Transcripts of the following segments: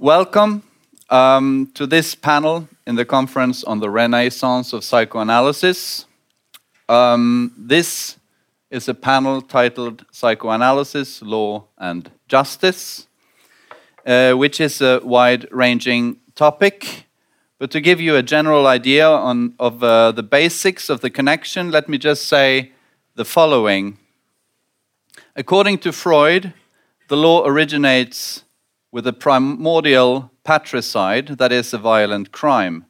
Welcome um, to this panel in the conference on the Renaissance of Psychoanalysis. Um, this is a panel titled Psychoanalysis, Law and Justice, uh, which is a wide ranging topic. But to give you a general idea on, of uh, the basics of the connection, let me just say the following. According to Freud, the law originates with a primordial patricide, that is, a violent crime.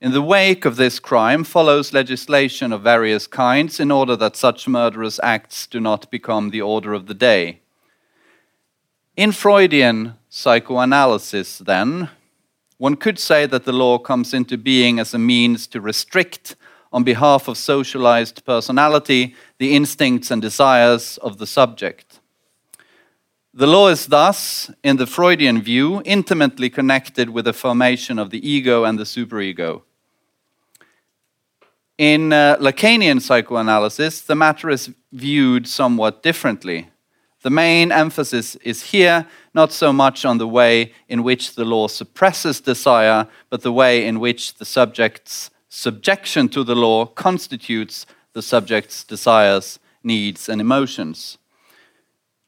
In the wake of this crime follows legislation of various kinds in order that such murderous acts do not become the order of the day. In Freudian psychoanalysis, then, one could say that the law comes into being as a means to restrict, on behalf of socialized personality, the instincts and desires of the subject. The law is thus, in the Freudian view, intimately connected with the formation of the ego and the superego. In uh, Lacanian psychoanalysis, the matter is viewed somewhat differently. The main emphasis is here not so much on the way in which the law suppresses desire, but the way in which the subject's subjection to the law constitutes the subject's desires, needs, and emotions.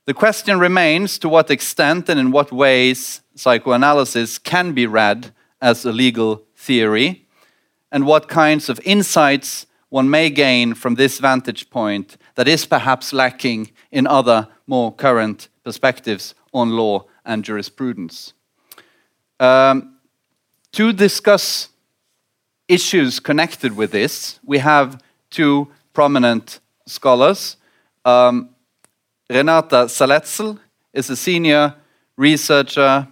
The question remains to what extent and in what ways psychoanalysis can be read as a legal theory, and what kinds of insights one may gain from this vantage point that is perhaps lacking in other more current perspectives on law and jurisprudence. Um, to discuss issues connected with this, we have two prominent scholars. Um, Renata Salecl is a senior researcher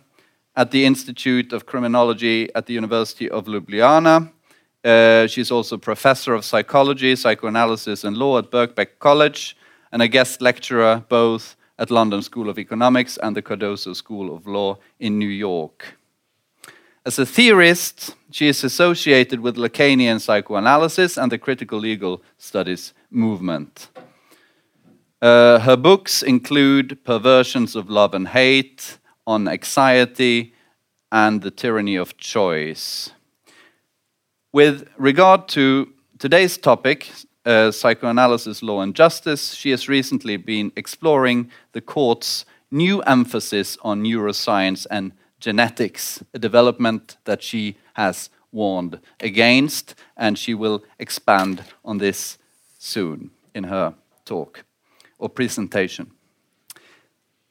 at the Institute of Criminology at the University of Ljubljana. Uh, she's also professor of psychology, psychoanalysis, and law at Birkbeck College, and a guest lecturer both at London School of Economics and the Cardozo School of Law in New York. As a theorist, she is associated with Lacanian psychoanalysis and the critical legal studies movement. Uh, her books include Perversions of Love and Hate, On Anxiety, and The Tyranny of Choice. With regard to today's topic, uh, psychoanalysis, law, and justice, she has recently been exploring the court's new emphasis on neuroscience and genetics, a development that she has warned against, and she will expand on this soon in her talk or presentation.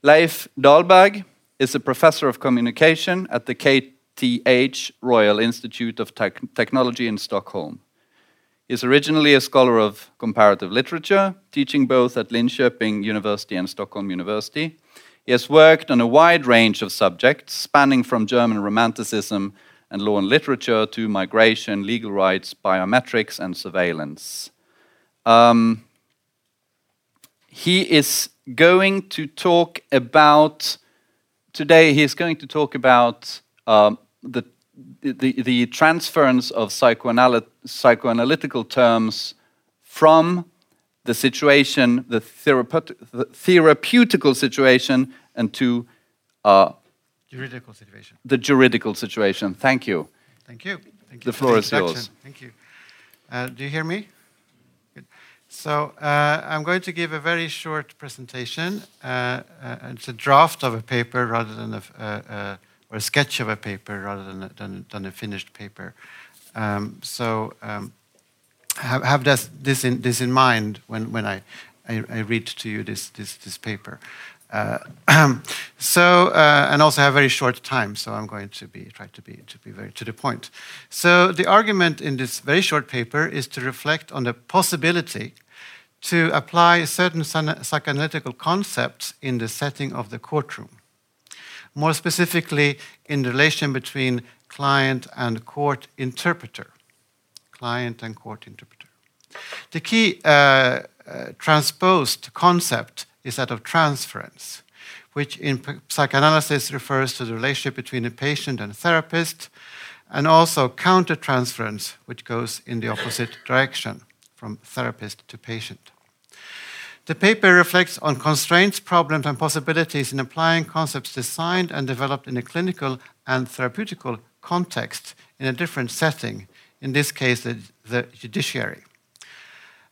Leif Dahlberg is a professor of communication at the KTH Royal Institute of Te Technology in Stockholm. He is originally a scholar of comparative literature, teaching both at Linköping University and Stockholm University. He has worked on a wide range of subjects, spanning from German Romanticism and law and literature to migration, legal rights, biometrics, and surveillance. Um, he is going to talk about today. He is going to talk about um, the, the, the transference of psychoanal psychoanalytical terms from the situation, the, therapeut the therapeutical situation, and to uh, juridical situation. The juridical situation. Thank you. Thank you. Thank you the floor the is yours. Thank you. Uh, do you hear me? So uh, I'm going to give a very short presentation. Uh, uh, it's a draft of a paper rather than a, uh, uh, or a sketch of a paper rather than a, than, than a finished paper. Um, so um, have, have this, this, in, this in mind when, when I, I, I read to you this, this, this paper. Uh, so and also have very short time, so I'm going to be try to be to be very to the point. So the argument in this very short paper is to reflect on the possibility to apply certain psychoanalytical concepts in the setting of the courtroom. More specifically, in the relation between client and court interpreter. Client and court interpreter. The key uh, uh, transposed concept is that of transference, which in psychoanalysis refers to the relationship between a patient and a therapist, and also countertransference, which goes in the opposite direction from therapist to patient. The paper reflects on constraints, problems, and possibilities in applying concepts designed and developed in a clinical and therapeutical context in a different setting, in this case, the, the judiciary.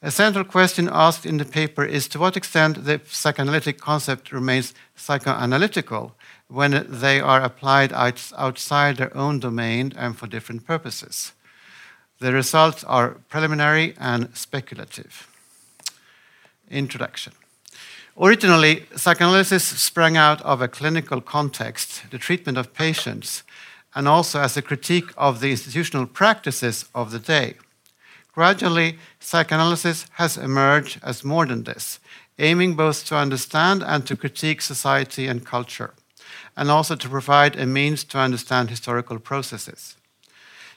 A central question asked in the paper is to what extent the psychoanalytic concept remains psychoanalytical when they are applied outside their own domain and for different purposes. The results are preliminary and speculative. Introduction. Originally, psychoanalysis sprang out of a clinical context, the treatment of patients, and also as a critique of the institutional practices of the day. Gradually, psychoanalysis has emerged as more than this, aiming both to understand and to critique society and culture, and also to provide a means to understand historical processes.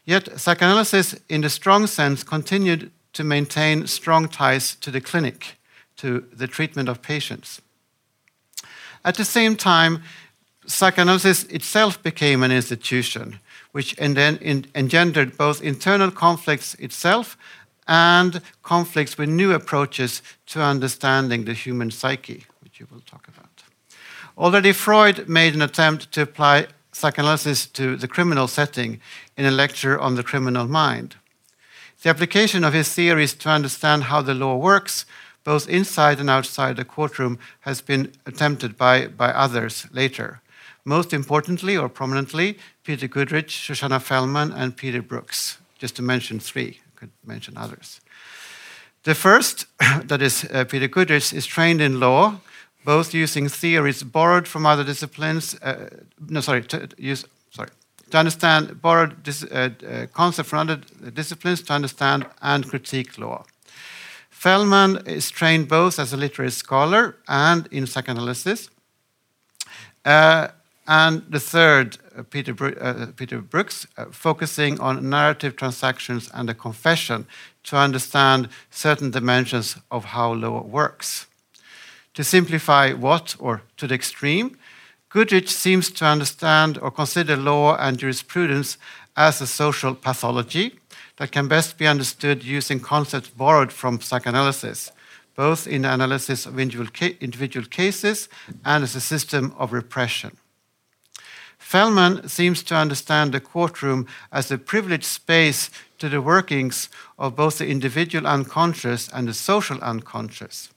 Yet, psychoanalysis, in the strong sense, continued to maintain strong ties to the clinic to the treatment of patients. At the same time, psychoanalysis itself became an institution, which engendered both internal conflicts itself and conflicts with new approaches to understanding the human psyche, which you will talk about. Already Freud made an attempt to apply psychoanalysis to the criminal setting in a lecture on the criminal mind. The application of his theories to understand how the law works both inside and outside the courtroom, has been attempted by, by others later. Most importantly or prominently, Peter Goodrich, Shoshana Felman, and Peter Brooks, just to mention three. I could mention others. The first, that is uh, Peter Goodrich, is trained in law, both using theories borrowed from other disciplines. Uh, no, sorry, to use to understand borrowed uh, uh concepts from other disciplines to understand and critique law. Felman is trained both as a literary scholar and in psychoanalysis. Uh, and the third, uh, Peter, uh, Peter Brooks, uh, focusing on narrative transactions and the confession to understand certain dimensions of how law works. To simplify what, or to the extreme, Goodrich seems to understand or consider law and jurisprudence as a social pathology that can best be understood using concepts borrowed from psychoanalysis, both in the analysis of individual, ca individual cases and as a system of repression. Felman seems to understand the courtroom as a privileged space to the workings of both the individual unconscious and the social unconscious.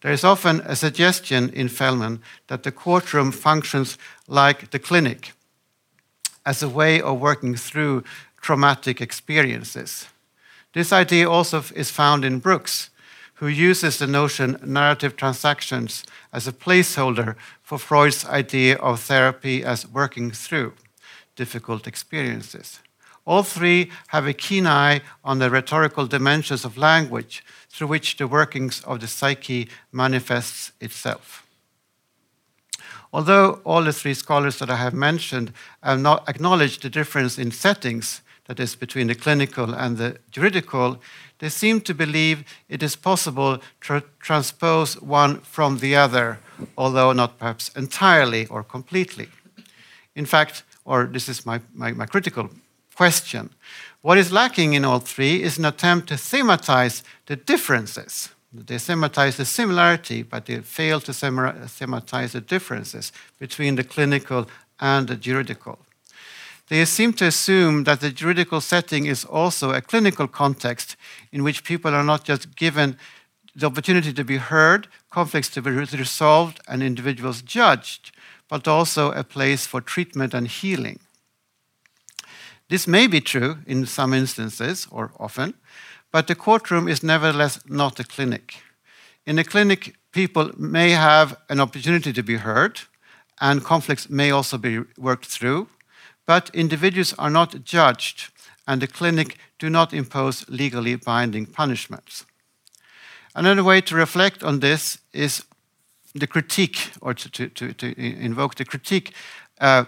There is often a suggestion in Felman that the courtroom functions like the clinic as a way of working through traumatic experiences. This idea also is found in Brooks, who uses the notion narrative transactions as a placeholder for Freud's idea of therapy as working through difficult experiences. All three have a keen eye on the rhetorical dimensions of language through which the workings of the psyche manifests itself. Although all the three scholars that I have mentioned have not acknowledged the difference in settings, that is, between the clinical and the juridical, they seem to believe it is possible to transpose one from the other, although not perhaps entirely or completely. In fact, or this is my, my, my critical question, what is lacking in all three is an attempt to thematize the differences. They thematize the similarity, but they fail to thematize the differences between the clinical and the juridical. They seem to assume that the juridical setting is also a clinical context in which people are not just given the opportunity to be heard, conflicts to be resolved, and individuals judged, but also a place for treatment and healing. This may be true in some instances, or often, but the courtroom is nevertheless not a clinic. In a clinic, people may have an opportunity to be heard, and conflicts may also be worked through, but individuals are not judged, and the clinic do not impose legally binding punishments. Another way to reflect on this is the critique, or to, to, to, to invoke the critique uh,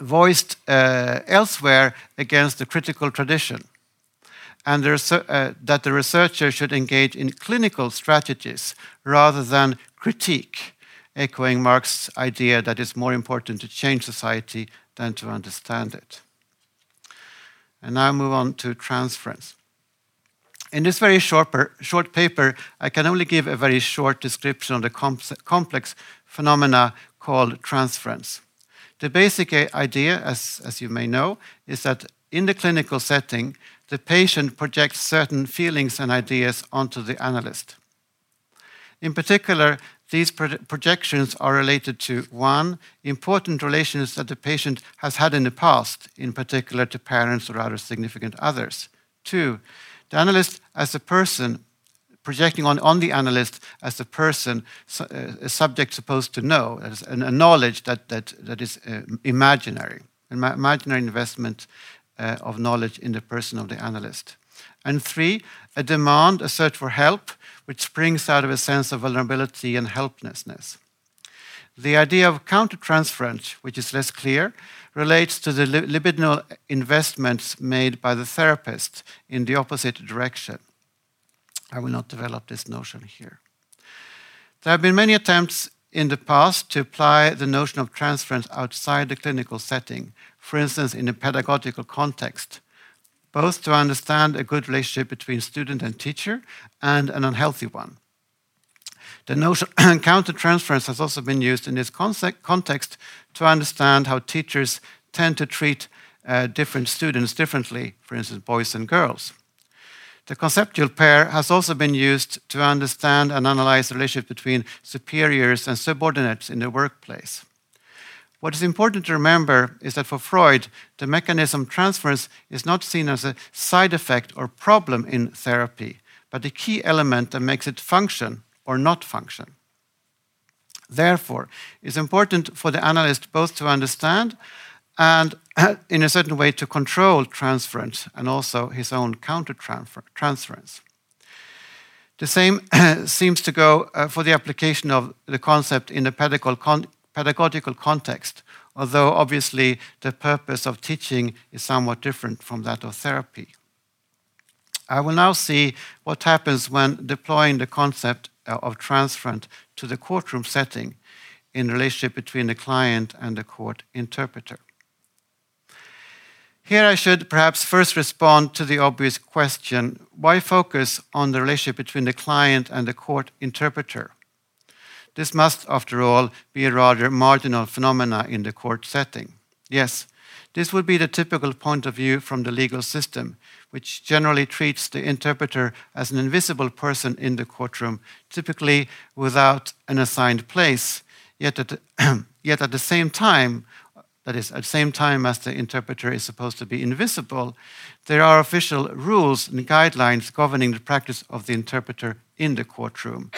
voiced uh, elsewhere against the critical tradition, and the uh, that the researcher should engage in clinical strategies rather than critique, echoing Marx's idea that it's more important to change society than to understand it. And now move on to transference. In this very short, short paper, I can only give a very short description of the complex phenomena called transference. The basic idea, as, as you may know, is that in the clinical setting, the patient projects certain feelings and ideas onto the analyst. In particular, these projections are related to one, important relations that the patient has had in the past, in particular to parents or other significant others. Two, the analyst as a person, projecting on, on the analyst as a person, a subject supposed to know, as a knowledge that, that, that is uh, imaginary, an imaginary investment uh, of knowledge in the person of the analyst. And three, a demand, a search for help, which springs out of a sense of vulnerability and helplessness. The idea of countertransference, which is less clear, relates to the libidinal investments made by the therapist in the opposite direction. I will not develop this notion here. There have been many attempts in the past to apply the notion of transference outside the clinical setting, for instance, in a pedagogical context, both to understand a good relationship between student and teacher and an unhealthy one. The notion countertransference has also been used in this context to understand how teachers tend to treat uh, different students differently, for instance, boys and girls. The conceptual pair has also been used to understand and analyze the relationship between superiors and subordinates in the workplace. What is important to remember is that for Freud, the mechanism transference is not seen as a side effect or problem in therapy, but a key element that makes it function or not function. Therefore, it's important for the analyst both to understand and, in a certain way, to control transference and also his own counter transference. The same seems to go uh, for the application of the concept in the pedagogical, con pedagogical context, although obviously the purpose of teaching is somewhat different from that of therapy. I will now see what happens when deploying the concept uh, of transference to the courtroom setting in relationship between the client and the court interpreter. Here I should perhaps first respond to the obvious question why focus on the relationship between the client and the court interpreter? This must, after all, be a rather marginal phenomena in the court setting. Yes, this would be the typical point of view from the legal system, which generally treats the interpreter as an invisible person in the courtroom, typically without an assigned place, yet at the, yet at the same time that is, at the same time as the interpreter is supposed to be invisible, there are official rules and guidelines governing the practice of the interpreter in the courtroom.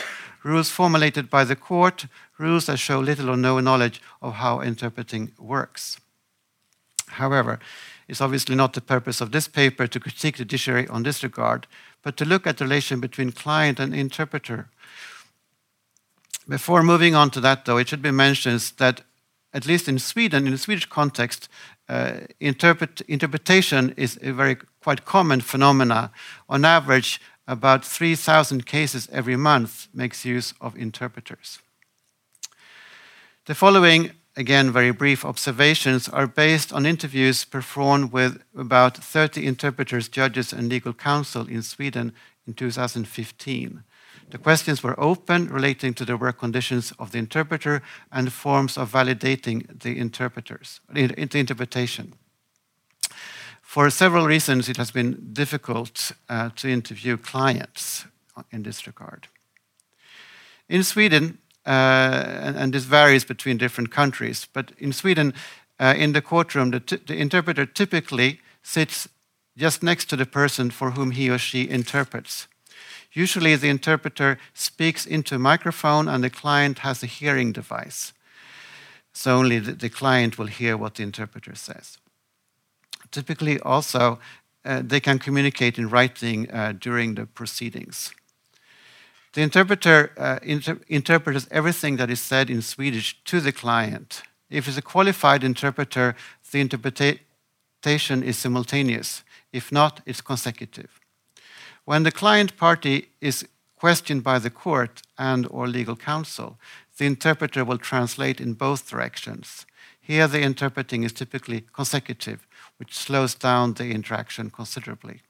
Rules formulated by the court, rules that show little or no knowledge of how interpreting works. However, it's obviously not the purpose of this paper to critique the judiciary on this regard, but to look at the relation between client and interpreter. Before moving on to that, though, it should be mentioned that at least in Sweden, in the Swedish context, uh, interpret, interpretation is a very quite common phenomena. On average, about 3,000 cases every month makes use of interpreters. The following, again, very brief observations are based on interviews performed with about 30 interpreters, judges, and legal counsel in Sweden in 2015. The questions were open, relating to the work conditions of the interpreter and forms of validating the interpreters, the interpretation. For several reasons, it has been difficult uh, to interview clients in this regard. In Sweden, uh, and, this varies between different countries, but in Sweden, uh, in the courtroom, the, the interpreter typically sits just next to the person for whom he or she interprets. Usually, the interpreter speaks into a microphone and the client has a hearing device. So only the, the client will hear what the interpreter says. Typically, also, uh, they can communicate in writing uh, during the proceedings. The interpreter uh, inter interprets everything that is said in Swedish to the client. If it's a qualified interpreter, the interpretation is simultaneous. If not, it's consecutive. When the client party is questioned by the court and or legal counsel, the interpreter will translate in both directions. Here the interpreting is typically consecutive, which slows down the interaction considerably.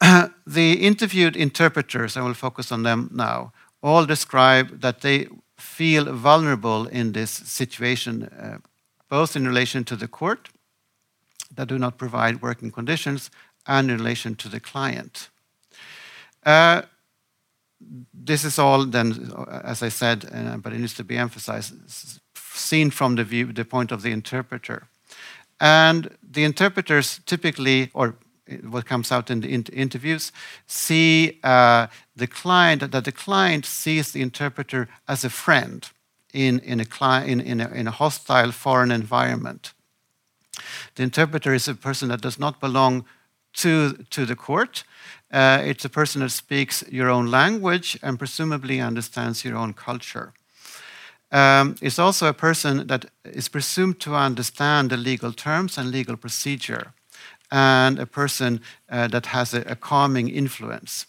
the interviewed interpreters, I will focus on them now, all describe that they feel vulnerable in this situation, uh, both in relation to the court that do not provide working conditions and in relation to the client. Uh, this is all then, as I said, uh, but it needs to be emphasized, seen from the view, the point of the interpreter. And the interpreters typically, or what comes out in the interviews, see uh, the client, that the client sees the interpreter as a friend in, in, a, in, in, a, in a hostile foreign environment. The interpreter is a person that does not belong to, to the court. Uh, it's a person that speaks your own language and presumably understands your own culture. Um, it's also a person that is presumed to understand the legal terms and legal procedure, and a person uh, that has a, a, calming influence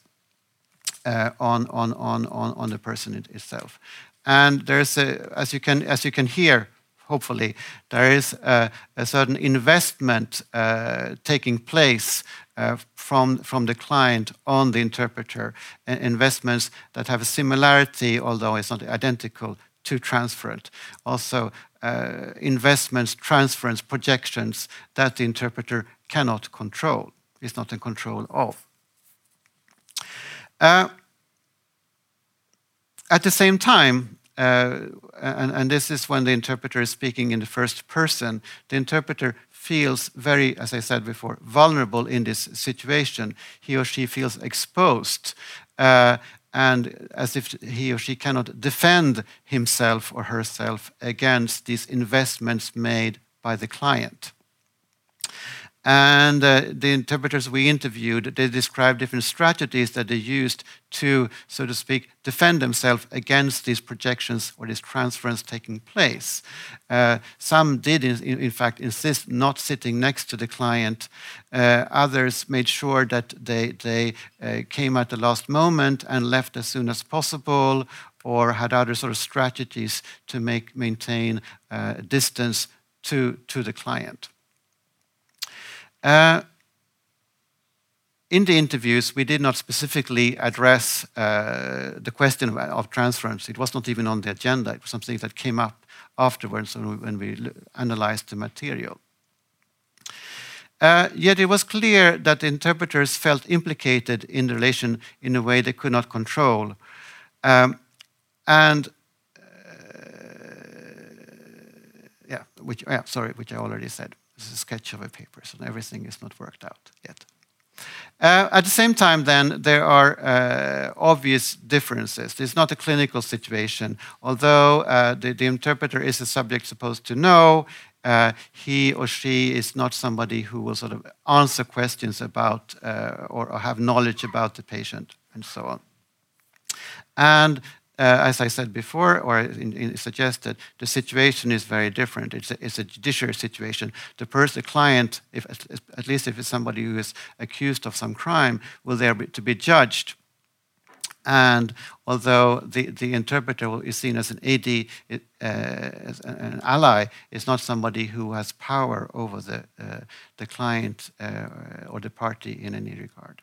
uh, on, on, on, on, the person itself. And there's a, as you can, as you can hear, hopefully, there is a, a certain investment uh, taking place uh, from, from the client on the interpreter, investments that have a similarity, although it's not identical, to transferent. Also, uh, investments, transference, projections that the interpreter cannot control, is not in control of. Uh, at the same time, uh, and, and, this is when the interpreter is speaking in the first person, the interpreter feels very, as I said before, vulnerable in this situation. He or she feels exposed, uh, and as if he or she cannot defend himself or herself against these investments made by the client. And uh, the interpreters we interviewed, they described different strategies that they used to, so to speak, defend themselves against these projections or this transference taking place. Uh, some did, in, in, fact, insist not sitting next to the client. Uh, others made sure that they, they uh, came at the last moment and left as soon as possible, or had other sort of strategies to make maintain uh, distance to, to the client. Uh, in the interviews, we did not specifically address uh, the question of, transference. It was not even on the agenda. It was something that came up afterwards when we, when we analyzed the material. Uh, yet it was clear that the interpreters felt implicated in the relation in a way they could not control. Um, and uh, yeah, which yeah, sorry, which I already said. Is a sketch of a paper, so everything is not worked out yet. Uh, at the same time, then, there are uh, obvious differences. It's not a clinical situation. Although uh, the, the, interpreter is a subject supposed to know, uh, he or she is not somebody who will sort of answer questions about uh, or, or, have knowledge about the patient and so on. And uh, as I said before, or in, in suggested, the situation is very different. It's a, it's a judiciary situation. The person, the client, if, at least if it's somebody who is accused of some crime, will there be, to be judged. And although the, the interpreter is seen as an AD, uh, as an ally, is not somebody who has power over the, uh, the client uh, or the party in any regard.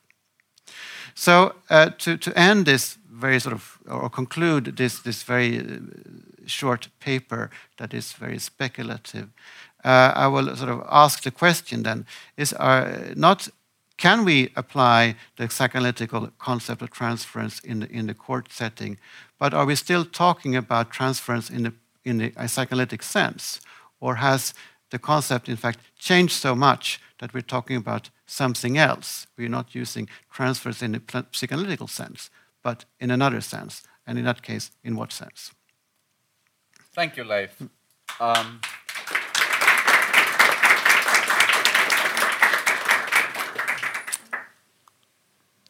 So uh, to, to end this very sort of, or conclude this, this very uh, short paper that is very speculative, uh, I will sort of ask the question then, is our, not can we apply the psychoanalytical concept of transference in the, in the court setting, but are we still talking about transference in the, in the psychoanalytic sense? Or has the concept, in fact, changed so much that we're talking about something else. We're not using transfers in a psychoanalytical sense, but in another sense. And in that case, in what sense? Thank you, Leif. Um,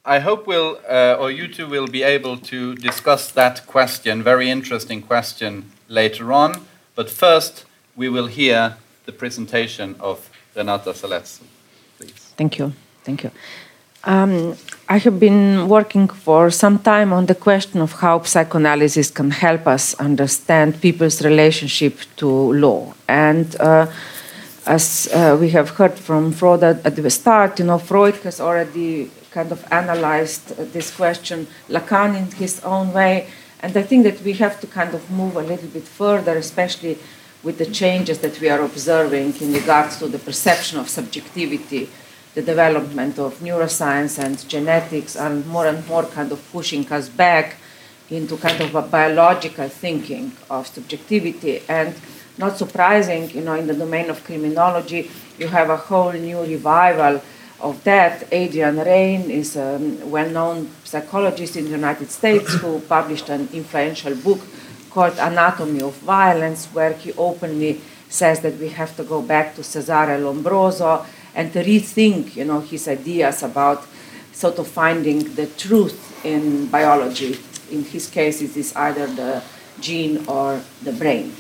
I hope we'll, uh, or you two will be able to discuss that question, very interesting question, later on. But first, we will hear the presentation of Renata Salecl. Thank you. Thank you. Um, I have been working for some time on the question of how psychoanalysis can help us understand people's relationship to law. And uh, as uh, we have heard from Freud at, at the start, you know, Freud has already kind of analyzed this question, Lacan in his own way. And I think that we have to kind of move a little bit further, especially with the changes that we are observing in regards to the perception of subjectivity, the development of neuroscience and genetics, and more and more kind of pushing us back into kind of a biological thinking of subjectivity. And not surprising, you know, in the domain of criminology, you have a whole new revival of that. Adrian Raine is a um, well-known psychologist in the United States who published an influential book called Anatomy of Violence, where he openly says that we have to go back to Cesare Lombroso and to rethink, you know, his ideas about sort of finding the truth in biology. In his case, it is either the gene or the brain.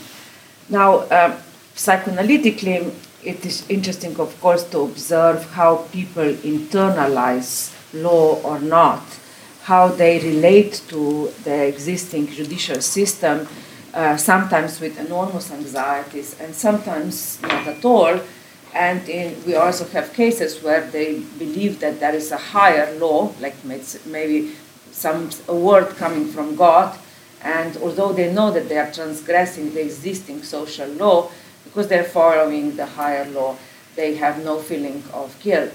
Now, uh, psychoanalytically, it is interesting, of course, to observe how people internalize law or not, how they relate to the existing judicial system, uh, sometimes with enormous anxieties and sometimes not at all. And in, we also have cases where they believe that there is a higher law, like maybe some a word coming from God, and although they know that they are transgressing the existing social law, because they're following the higher law, they have no feeling of guilt.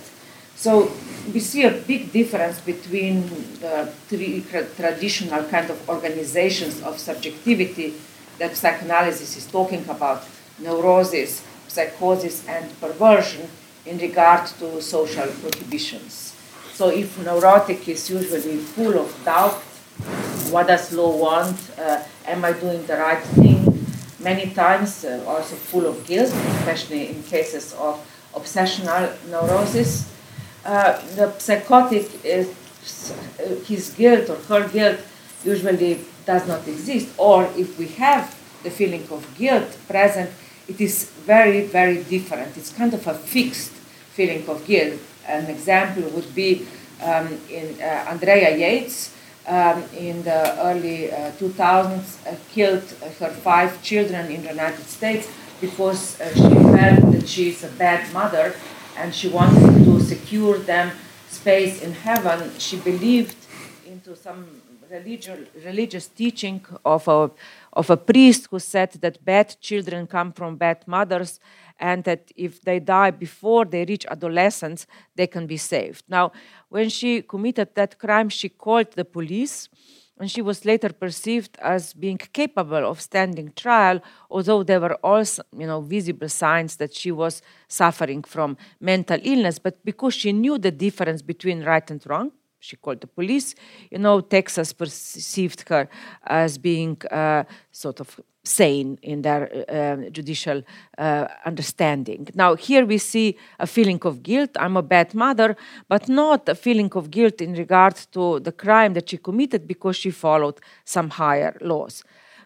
So we see a big difference between the three traditional kind of organizations of subjectivity that psychoanalysis is talking about neurosis, psychosis, and perversion in regard to social prohibitions. So if neurotic is usually full of doubt what does law want? Uh, am I doing the right thing? Many times uh, also full of guilt, especially in cases of obsessional neurosis. Uh, the psychotic, is, his guilt or her guilt usually does not exist. Or if we have the feeling of guilt present, it is very, very different. It's kind of a fixed feeling of guilt. An example would be um, in uh, Andrea Yates, um, in the early uh, 2000s uh, killed her five children in the United States because uh, she felt that she is a bad mother and she wanted to secure them space in heaven. She believed into some religious, religious teaching of a, of a priest who said that bad children come from bad mothers and that if they die before they reach adolescence, they can be saved. Now, when she committed that crime, she called the police, and she was later perceived as being capable of standing trial, although there were also, you know, visible signs that she was suffering from mental illness. But because she knew the difference between right and wrong, she called the police. You know, Texas perceived her as being uh, sort of sane in their uh, judicial uh, understanding. Now, here we see a feeling of guilt. I'm a bad mother, but not a feeling of guilt in regard to the crime that she committed because she followed some higher laws.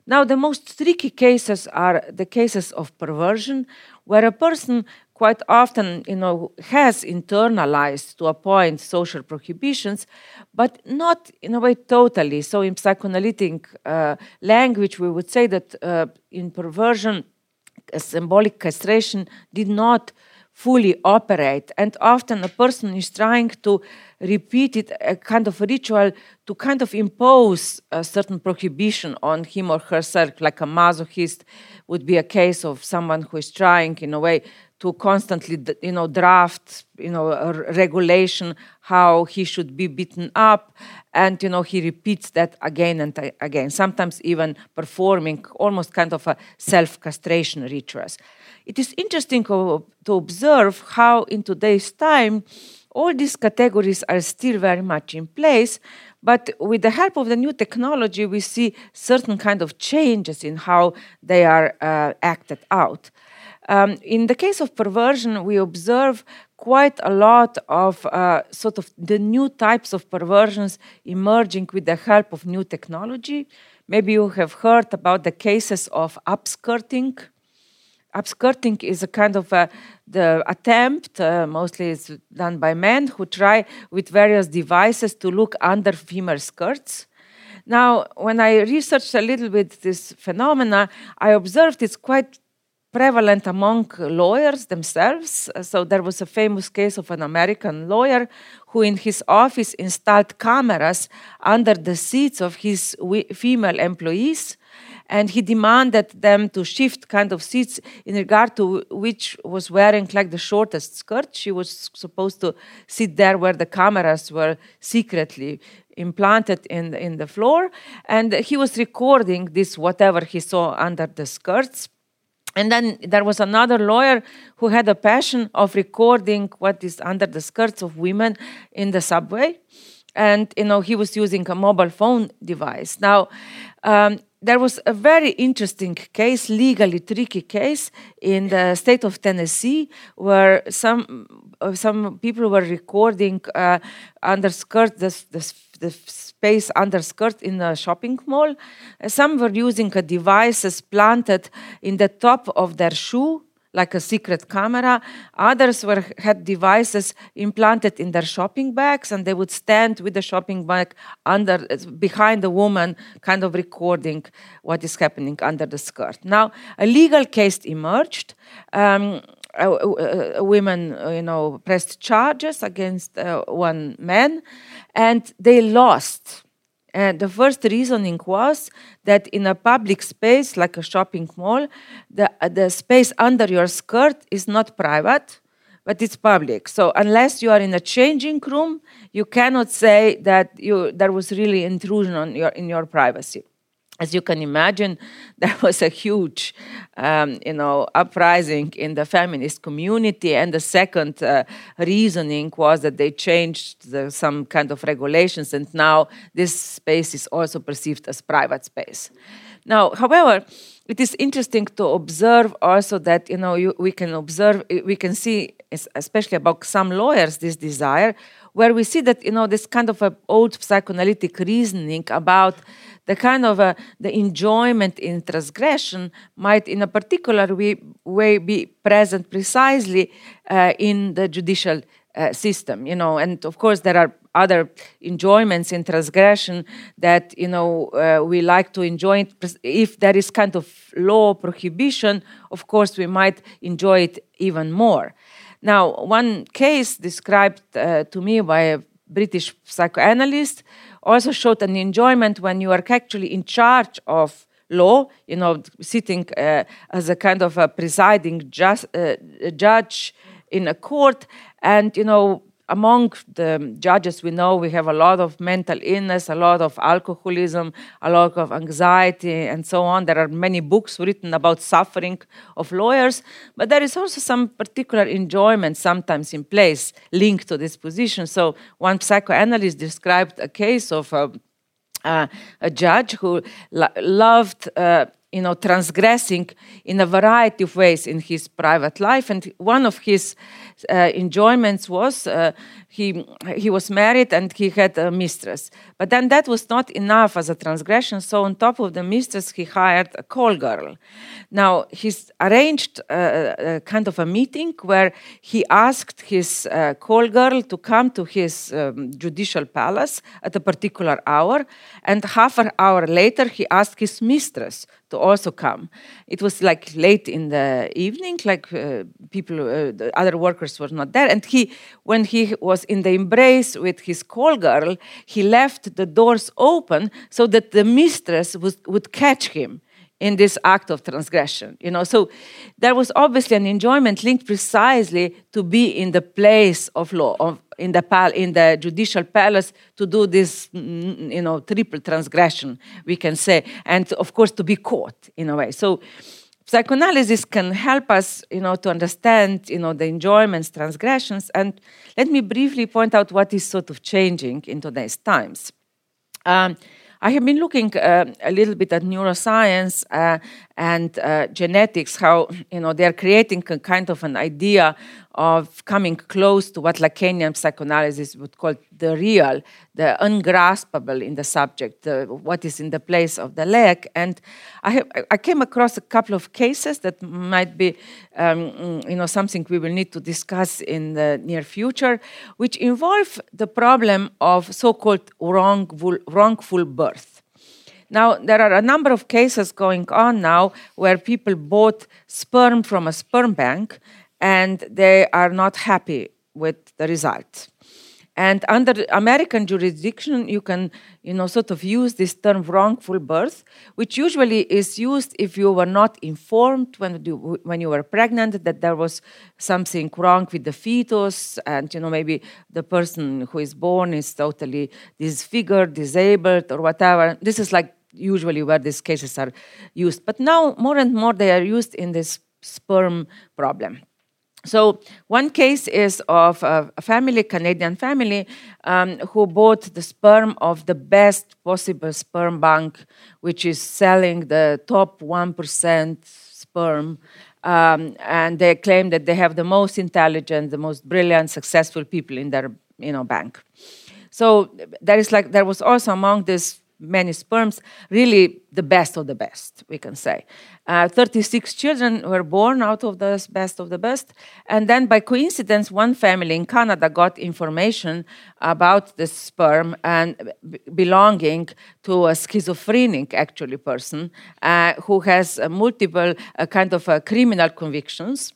Now, the most tricky cases are the cases of perversion, where a person quite often, you know, has internalized to a point social prohibitions, but not in a way totally. So in psychoanalytic uh, language, we would say that uh, in perversion, symbolic castration did not fully operate. And often a person is trying to repeat it, a kind of ritual to kind of impose a certain prohibition on him or herself, like a masochist would be a case of someone who is trying, in a way, to constantly, you know, draft, you know, a regulation how he should be beaten up, and you know he repeats that again and again. Sometimes even performing almost kind of a self-castration rituals. It is interesting to observe how in today's time all these categories are still very much in place, but with the help of the new technology, we see certain kind of changes in how they are uh, acted out. Um, in the case of perversion, we observe quite a lot of uh, sort of the new types of perversions emerging with the help of new technology. Maybe you have heard about the cases of upskirting. Upskirting is a kind of a, the attempt, uh, mostly it's done by men, who try with various devices to look under female skirts. Now, when I researched a little bit this phenomena, I observed it's quite prevalent among lawyers themselves. So there was a famous case of an American lawyer who, in his office, installed cameras under the seats of his female employees and he demanded them to shift kind of seats in regard to which was wearing like the shortest skirt. She was supposed to sit there where the cameras were secretly implanted in the, in the floor, and he was recording this whatever he saw under the skirts. And then there was another lawyer who had a passion of recording what is under the skirts of women in the subway. And you know he was using a mobile phone device. Now, um, there was a very interesting case, legally tricky case, in the state of Tennessee, where some uh, some people were recording uh, underskirt the, the, the space underskirt in a shopping mall. Some were using a devices planted in the top of their shoe like a secret camera. Others were, had devices implanted in their shopping bags, and they would stand with the shopping bag under, behind the woman, kind of recording what is happening under the skirt. Now, a legal case emerged. Um, uh, uh, women, uh, you know, pressed charges against one man, and they lost and the first reasoning was that in a public space like a shopping mall, the, the space under your skirt is not private, but it's public. So unless you are in a changing room, you cannot say that you, there was really intrusion on your, in your privacy as you can imagine, there was a huge, um, you know, uprising in the feminist community. And the second uh, reasoning was that they changed the, some kind of regulations, and now this space is also perceived as private space. Now, however, it is interesting to observe also that you know you, we can observe we can see especially about some lawyers this desire where we see that you know this kind of a old psychoanalytic reasoning about the kind of uh, the enjoyment in transgression might in a particular way, way be present precisely uh, in the judicial uh, system you know. And of course there are other enjoyments in transgression that you know uh, we like to enjoy it. if there is kind of law prohibition of course we might enjoy it even more now one case described uh, to me by a british psychoanalyst also showed an enjoyment when you are actually in charge of law, you know, sitting uh, as a kind of a presiding just, uh, judge in a court, and you know, among the judges we know we have a lot of mental illness, a lot of alcoholism, a lot of anxiety, and so on. There are many books written about suffering of lawyers, but there is also some particular enjoyment sometimes in place linked to this position. So, one psychoanalyst described a case of a, uh, a judge who lo loved. Uh, you know, transgressing in a variety of ways in his private life. And one of his uh, enjoyments was uh, he, he was married and he had a mistress. But then that was not enough as a transgression. So, on top of the mistress, he hired a call girl. Now, he's arranged a, a kind of a meeting where he asked his uh, call girl to come to his um, judicial palace at a particular hour. And half an hour later, he asked his mistress to also come. It was like late in the evening, like uh, people, uh, the other workers were not there. And he, when he was in the embrace with his call girl, he left the doors open so that the mistress would catch him in this act of transgression you know? So there was obviously an enjoyment linked precisely to be in the place of law of, in the pal- in the judicial palace to do this mm, you know triple transgression we can say and of course to be caught in a way. So psychoanalysis can help us you know to understand you know the enjoyments transgressions. And let me briefly point out what is sort of changing in today's times. Um, I have been looking uh, a little bit at neuroscience uh, and uh, genetics, how you know they're creating a kind of an idea of coming close to what Lacanian psychoanalysis would call the real, the ungraspable in the subject, the, what is in the place of the leg. And I, have, I came across a couple of cases that might be, um, you know, something we will need to discuss in the near future, which involve the problem of so-called wrongful, wrongful birth. Now, there are a number of cases going on now where people bought sperm from a sperm bank and they are not happy with the result. And under American jurisdiction, you can, you know, sort of use this term wrongful birth, which usually is used if you were not informed when you, when you were pregnant that there was something wrong with the fetus, and you know maybe the person who is born is totally disfigured, disabled, or whatever. This is like usually where these cases are used. But now more and more they are used in this sperm problem. So one case is of a family, Canadian family, um, who bought the sperm of the best possible sperm bank, which is selling the top 1% sperm. Um, and they claim that they have the most intelligent, the most brilliant, successful people in their you know, bank. So there is like there was also among this many sperms, really the best of the best, we can say. Uh, 36 children were born out of the best of the best. And then, by coincidence, one family in Canada got information about the sperm and belonging to a schizophrenic, actually, person uh, who has uh, multiple uh, kind of uh, criminal convictions.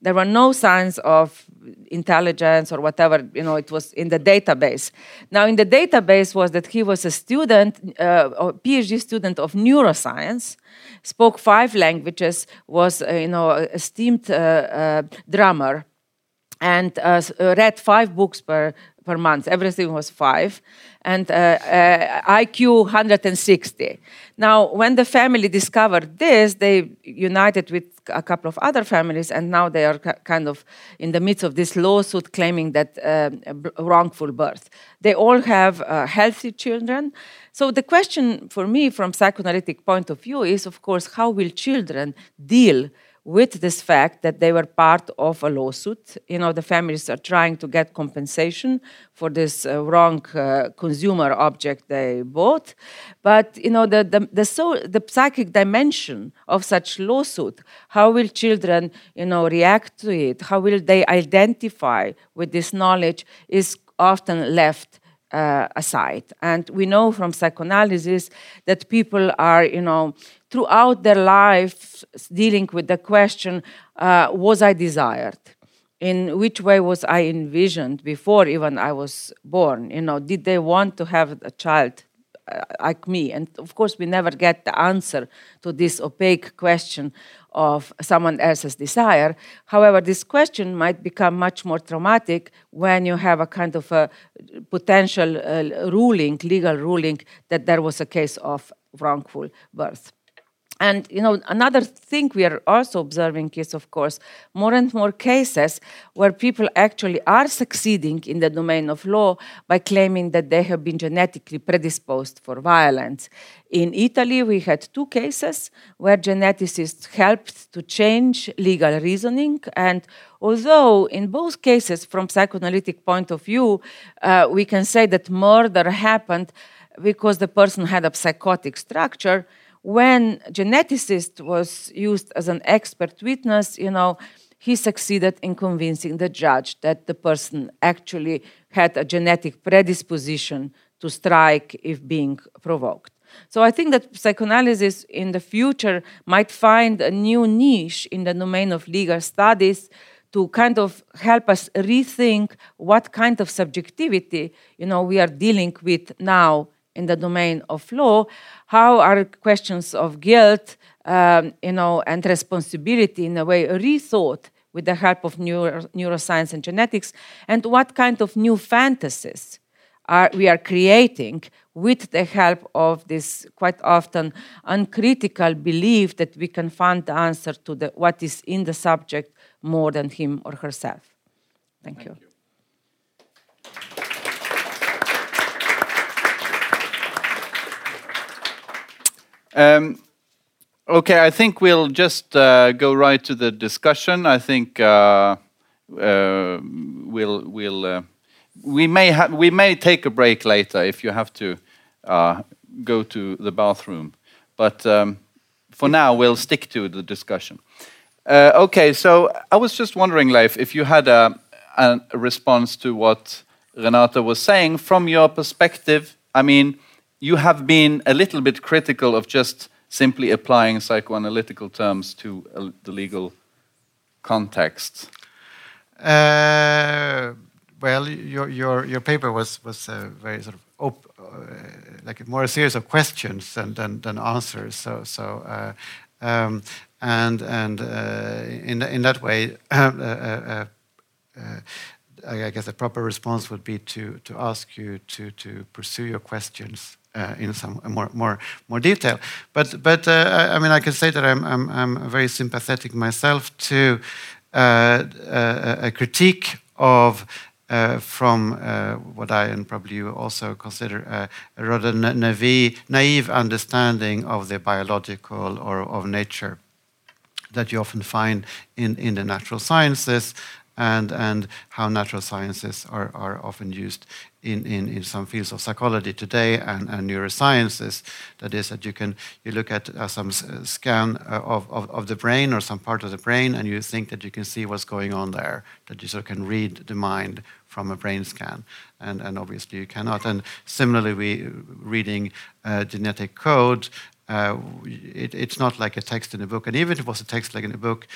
There were no signs of intelligence or whatever, you know, it was in the database. Now, in the database was that he was a student, uh, a PhD student of neuroscience, spoke five languages, was, uh, you know, esteemed uh, uh drummer, and uh, uh, read five books per, per month. Everything was five and uh, uh, IQ 160. Now, when the family discovered this, they united with a couple of other families, and now they are kind of in the midst of this lawsuit claiming that uh, wrongful birth. They all have uh, healthy children. So the question for me, from psychoanalytic point of view, is of course how will children deal with this fact that they were part of a lawsuit. You know, the families are trying to get compensation for this uh, wrong uh, consumer object they bought. But, you know, the, the, the, so, the psychic dimension of such lawsuit, how will children, you know, react to it? How will they identify with this knowledge is often left uh, aside. And we know from psychoanalysis that people are, you know, throughout their life dealing with the question uh, was I desired? In which way was I envisioned before even I was born? You know, did they want to have a child uh, like me? And of course, we never get the answer to this opaque question of someone else's desire. However, this question might become much more traumatic when you have a kind of a potential uh, ruling, legal ruling, that there was a case of wrongful birth. And you know, another thing we are also observing is, of course, more and more cases where people actually are succeeding in the domain of law by claiming that they have been genetically predisposed for violence. In Italy, we had two cases where geneticists helped to change legal reasoning. And although in both cases, from psychoanalytic point of view, uh, we can say that murder happened because the person had a psychotic structure, when geneticist was used as an expert witness, you know, he succeeded in convincing the judge that the person actually had a genetic predisposition to strike if being provoked. So I think that psychoanalysis in the future might find a new niche in the domain of legal studies to kind of help us rethink what kind of subjectivity you know we are dealing with now in the domain of law, how are questions of guilt, um, you know, and responsibility in a way rethought with the help of neuro neuroscience and genetics, and what kind of new fantasies are we are creating with the help of this quite often uncritical belief that we can find the answer to the, what is in the subject more than him or herself. Thank, Thank you. you. Um, okay, I think we'll just uh, go right to the discussion. I think uh, uh, we'll we'll uh, we may we may take a break later if you have to uh, go to the bathroom, but um, for now we'll stick to the discussion. Uh, okay, so I was just wondering, Leif, if you had a, a response to what Renata was saying from your perspective. I mean you have been a little bit critical of just simply applying psychoanalytical terms to uh, the legal context. Uh, well, your, your, your paper was, was uh, very sort of op- uh, like more a series of questions than, than, than answers. So, so uh, um, and and uh, in in that way, uh, I guess a proper response would be to to ask you to to pursue your questions uh, in some more more more detail. But but uh, I mean I can say that I'm I'm, I'm very sympathetic myself to uh, a critique of uh, from uh, what I and probably you also consider uh, a rather naive, naive understanding of the biological or of nature that you often find in, in the natural sciences and, and how natural sciences are, are often used in, in, in some fields of psychology today and, and neurosciences. That is, that you can you look at uh, some scan uh, of, of, of, the brain or some part of the brain, and you think that you can see what's going on there, that you sort of can read the mind from a brain scan, and, and obviously you cannot. And similarly, we reading uh, genetic code. Uh, it, it's not like a text in a book, and even if it was a text like in a book,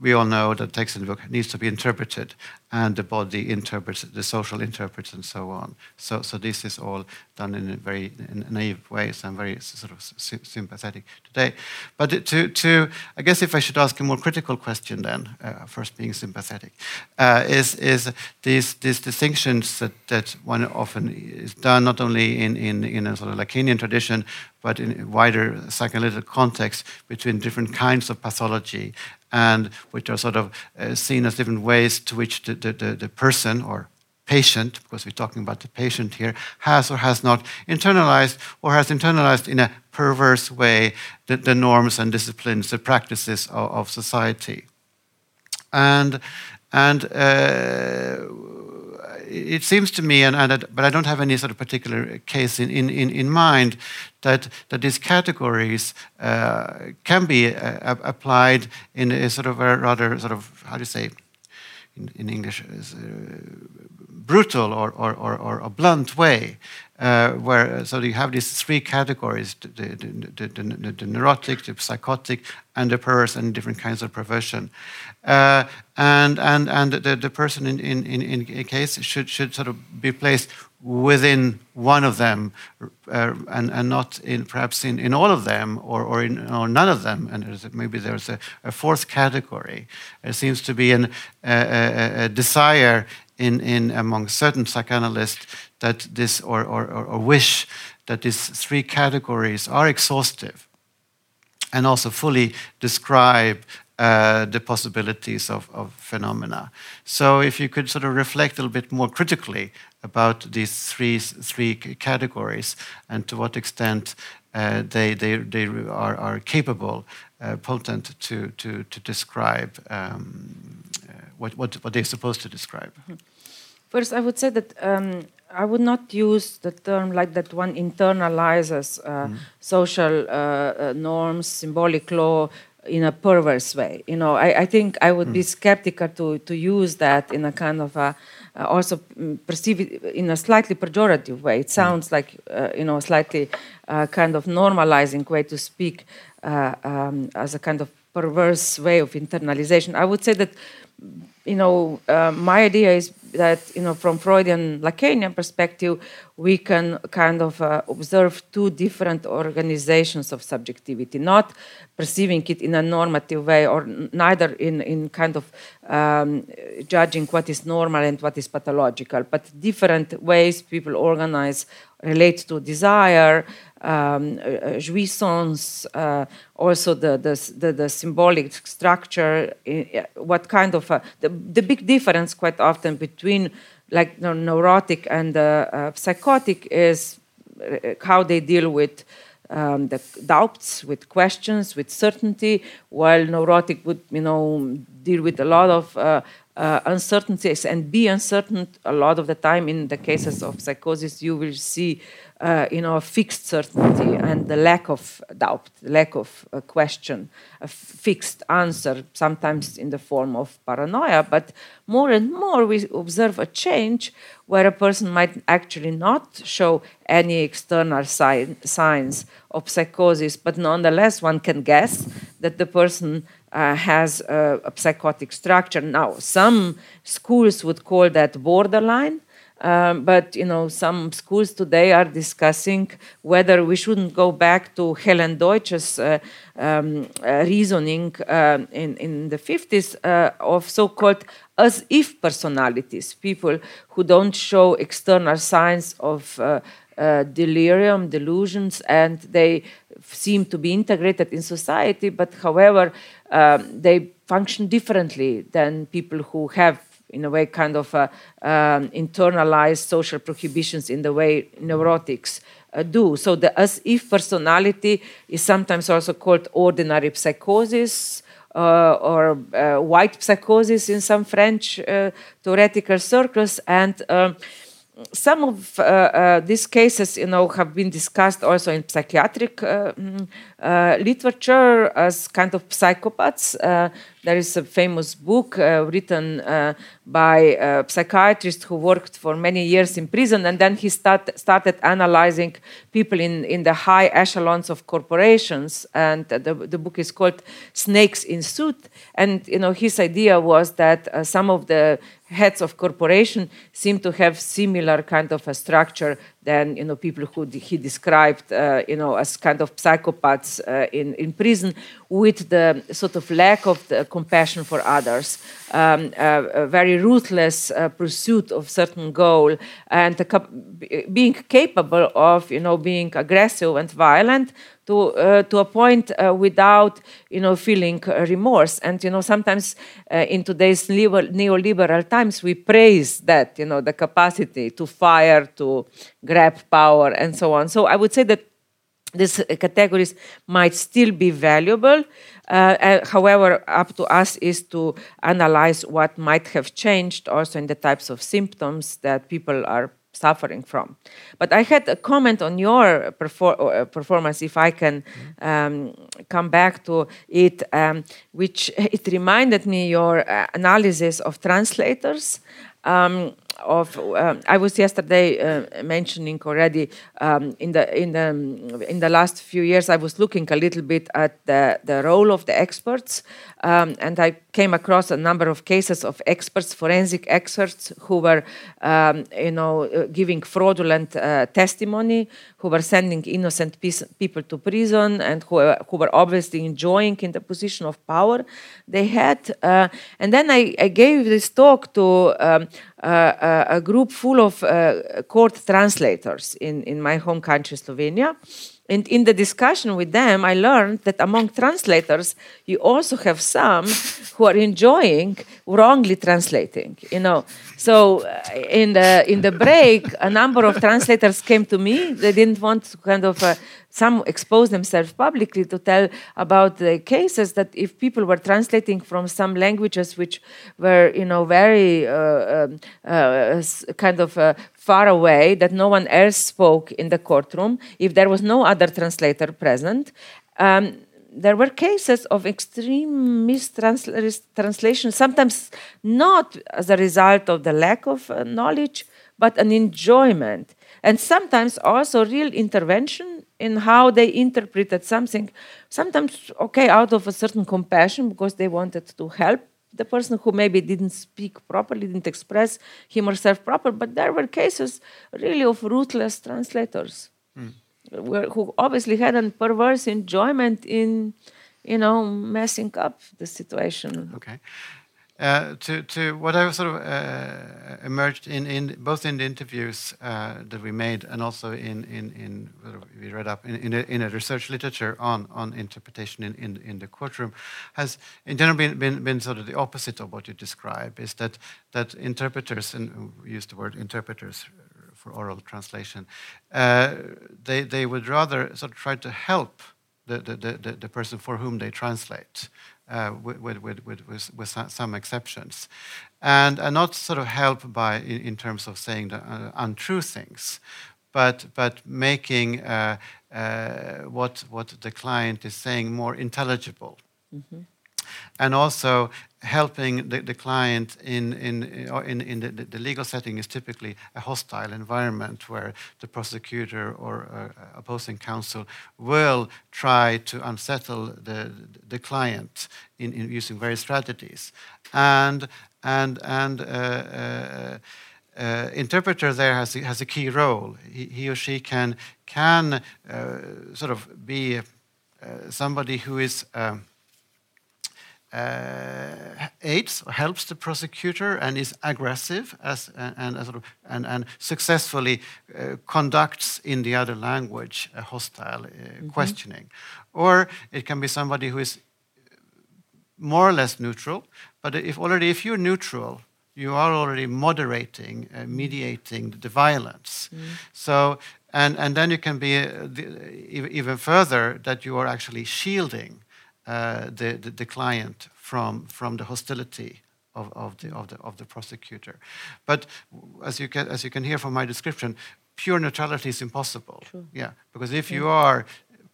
we all know that text in the book needs to be interpreted, and the body interprets, the social interprets, and so on. So, so this is all done in a very naive way. So I'm very sort of sympathetic today. But to, to, I guess if I should ask a more critical question, then uh, first being sympathetic, uh, is is these these distinctions that, that one often is done not only in in, in a sort of Lacanian tradition, but in a wider psychoanalytic context between different kinds of pathology and which are sort of uh, seen as different ways to which the, the, the, the person or patient, because we're talking about the patient here, has or has not internalized or has internalized in a perverse way the, the norms and disciplines, the practices of, of society. And, and uh, it seems to me, and, and, but I don't have any sort of particular case in, in, in mind, that, that these categories uh, can be uh, applied in a sort of a rather sort of, how do you say, in, in English, uh, brutal or, or, or, or, a blunt way. Uh, where so you have these three categories: the, the, the, the, neurotic, the psychotic, and the perverse, and different kinds of perversion. Uh, and and and the, the person in, in, in, in a case should should sort of be placed within one of them, uh, and and not in perhaps in, in all of them or or in or none of them. And there's, maybe there's a, a, fourth category. There seems to be an, a, a, a desire in, in among certain psychoanalysts that this or, or, or wish that these three categories are exhaustive and also fully describe uh, the possibilities of, of, phenomena. So, if you could sort of reflect a little bit more critically about these three, three categories and to what extent uh, they, they, they are, are capable, uh, potent to, to, to describe um, uh, what, what, what they're supposed to describe. First, I would say that um, I would not use the term like that one internalizes uh, mm. social uh, uh, norms, symbolic law in a perverse way. You know, I, I think I would mm. be skeptical to, to use that in a kind of a, uh, also mm, perceive it in a slightly pejorative way. It mm. sounds like, uh, you know, slightly uh, kind of normalizing way to speak um, as a kind of perverse way of internalization. I would say that, you know, my idea is that you know from Freudian Lacanian perspective, we can kind of uh, observe two different organizations of subjectivity, not perceiving it in a normative way, or neither in in kind of um, judging what is normal and what is pathological, but different ways people organize relate to desire, um, uh, jouissance, uh, also the, the, the, the, symbolic structure, uh, what kind of, a, the, the big difference quite often between like neurotic and uh, uh, psychotic is uh, how they deal with um, the doubts, with questions, with certainty, while neurotic would, you know, deal with a lot of uh, uh, uncertainties and be uncertain a lot of the time. In the cases of psychosis you will see uh, you know a fixed certainty and the lack of doubt the lack of uh, question a fixed answer sometimes in the form of paranoia but more and more we observe a change where a person might actually not show any external sign, signs of psychosis but nonetheless one can guess that the person uh, has a, a, psychotic structure. Now, some schools would call that borderline, um, but you know, some schools today are discussing whether we shouldn't go back to Helen Deutsch's uh, um, uh, reasoning uh, in, in the 50s uh, of so-called as if personalities, people who don't show external signs of uh, uh, delirium, delusions, and they seem to be integrated in society, but however, um, they function differently than people who have in a way kind of uh, um, internalized social prohibitions in the way neurotics uh, do. So the as if personality is sometimes also called ordinary psychosis. Uh, or uh, white psychosis in some French uh, theoretical circles, and um, some of uh, uh, these cases, you know, have been discussed also in psychiatric uh, mm, uh literature as kind of psychopaths. Uh, there is a famous book uh, written by a psychiatrist who worked for many years in prison, and then he start, started analyzing people in, in the high echelons of corporations. And the, the book is called Snakes in Suit. And you know, his idea was that some of the heads of corporation seem to have similar kind of a structure than you know people who he described uh, you know as kind of psychopaths uh, in in prison with the sort of lack of compassion for others um, uh, a very ruthless uh, pursuit of certain goal and being capable of you know being aggressive and violent to uh, to a point uh, without you know feeling uh, remorse. And you know sometimes uh, in today's neoliberal times we praise that you know the capacity to fire to grab power and so on so i would say that these categories might still be valuable uh, however up to us is to analyze what might have changed also in the types of symptoms that people are suffering from. But I had a comment on your uh, performance, if I can um, come back to it, um, which it reminded me your uh, analysis of translators. Um, of um, I was yesterday uh, mentioning already um, in the in the in the last few years I was looking a little bit at the the role of the experts um, and I came across a number of cases of experts, forensic experts, who were, um, you know, uh, giving fraudulent uh, testimony, who were sending innocent people to prison, and who, uh, who were obviously enjoying in the position of power they had. And then I, I, gave this talk to um, uh, a group full of uh, court translators in, in my home country, Slovenia. And in the discussion with them, I learned that among translators, you also have some who are enjoying wrongly translating. You know, so uh, in the in the break, a number of translators came to me. They didn't want to kind of uh, some expose themselves publicly to tell about the cases that if people were translating from some languages which were you know very uh, um, uh, kind of uh, far away that no one else spoke in the courtroom if there was no other translator present um, there were cases of extreme mistranslation, sometimes not as a result of the lack of uh, knowledge, but an enjoyment. And sometimes also real intervention in how they interpreted something. Sometimes, okay, out of a certain compassion because they wanted to help the person who maybe didn't speak properly, didn't express him or herself proper, but there were cases really of ruthless translators mm. who obviously had a perverse enjoyment in, you know, messing up the situation. Okay. Uh, to, to what I sort of uh, emerged in, in both in the interviews uh, that we made and also in, in, in we read up in, in, a, in a research literature on, on interpretation in, in, in the courtroom has in general been, been, been sort of the opposite of what you describe is that, that interpreters, and we use the word interpreters for oral translation, uh, they, they would rather sort of try to help the, the, the, the person for whom they translate with, with, with, with, with some exceptions. And, not sort of help by in, terms of saying the uh, untrue things, but, but making uh, uh, what, what the client is saying more intelligible. And also helping the, the client in, in, in, in the, the, legal setting is typically a hostile environment where the prosecutor or uh, opposing counsel will try to unsettle the, the client in, in using various strategies. And, and, and uh, uh, uh, interpreter there has a, has a key role. He, he or she can, can uh, sort of be uh, somebody who is um, uh, aids or helps the prosecutor and is aggressive as, and, and, sort of, and, and successfully uh, conducts in the other language a hostile uh, mm -hmm. questioning. Or it can be somebody who is more or less neutral, but if already if you're neutral, you are already moderating, uh, mediating the violence. Mm. So, and, and then you can be uh, the, even further that you are actually shielding uh, the, the, the, client from, from the hostility of, of, the, of, the, of the prosecutor. But as you, can, as you can hear from my description, pure neutrality is impossible. True. Yeah, because if yeah. you are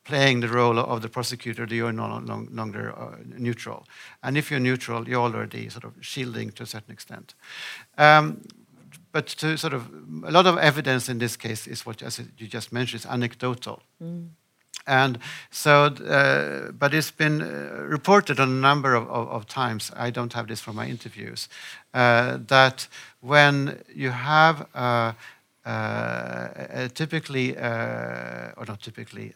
playing the role of the prosecutor, you're no longer uh, neutral. And if you're neutral, you're already sort of shielding to a certain extent. Um, but to sort of a lot of evidence in this case is what, as you just mentioned, is anecdotal. Mm. And so, uh, but it's been uh, reported on a number of, of, of, times, I don't have this from my interviews, uh, that when you have a, a typically, uh, or not typically,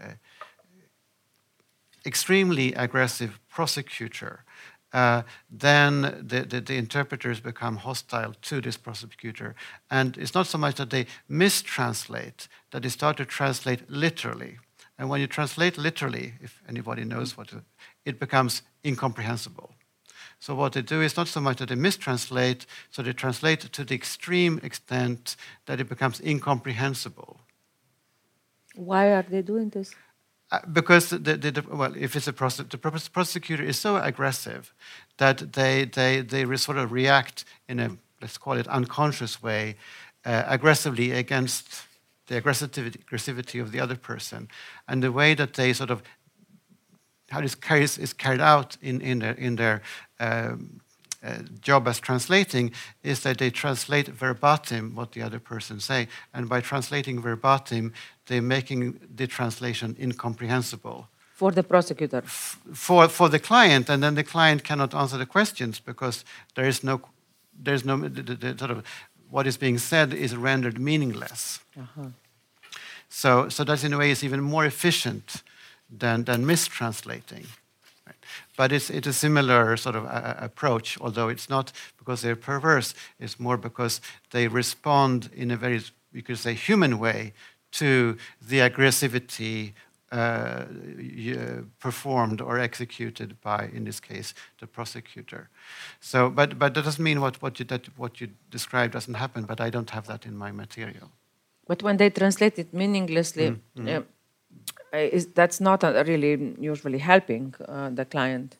extremely aggressive prosecutor, uh, then the, the, the, interpreters become hostile to this prosecutor. And it's not so much that they mistranslate, that they start to translate literally. And when you translate literally, if anybody knows what it becomes incomprehensible. So what they do is not so much that they mistranslate, so they translate to the extreme extent that it becomes incomprehensible. Why are they doing this? Uh, because the, the, the, well, if it's a prosec- the prosecutor is so aggressive that they, they, they sort of react in a, let's call it, unconscious way, uh, aggressively against the aggressivity, aggressivity of the other person, and the way that they sort of how this carries, is carried out in, in their, in their um, uh, job as translating is that they translate verbatim what the other person say, and by translating verbatim, they're making the translation incomprehensible for the prosecutor, for for the client, and then the client cannot answer the questions because there is no, there's no the, the, the sort of what is being said is rendered meaningless. Uh-huh. So, so that in a way is even more efficient than, than mistranslating. Right? But it's, it's a similar sort of a, a approach, although it's not because they're perverse, it's more because they respond in a very, you could say, human way to the aggressivity uh, uh, performed or executed by, in this case, the prosecutor. So, but, but that doesn't mean what, what, you, that what you described doesn't happen, but I don't have that in my material. But when they translate it meaninglessly, mm -hmm. uh, is, that's not really usually helping uh, the client.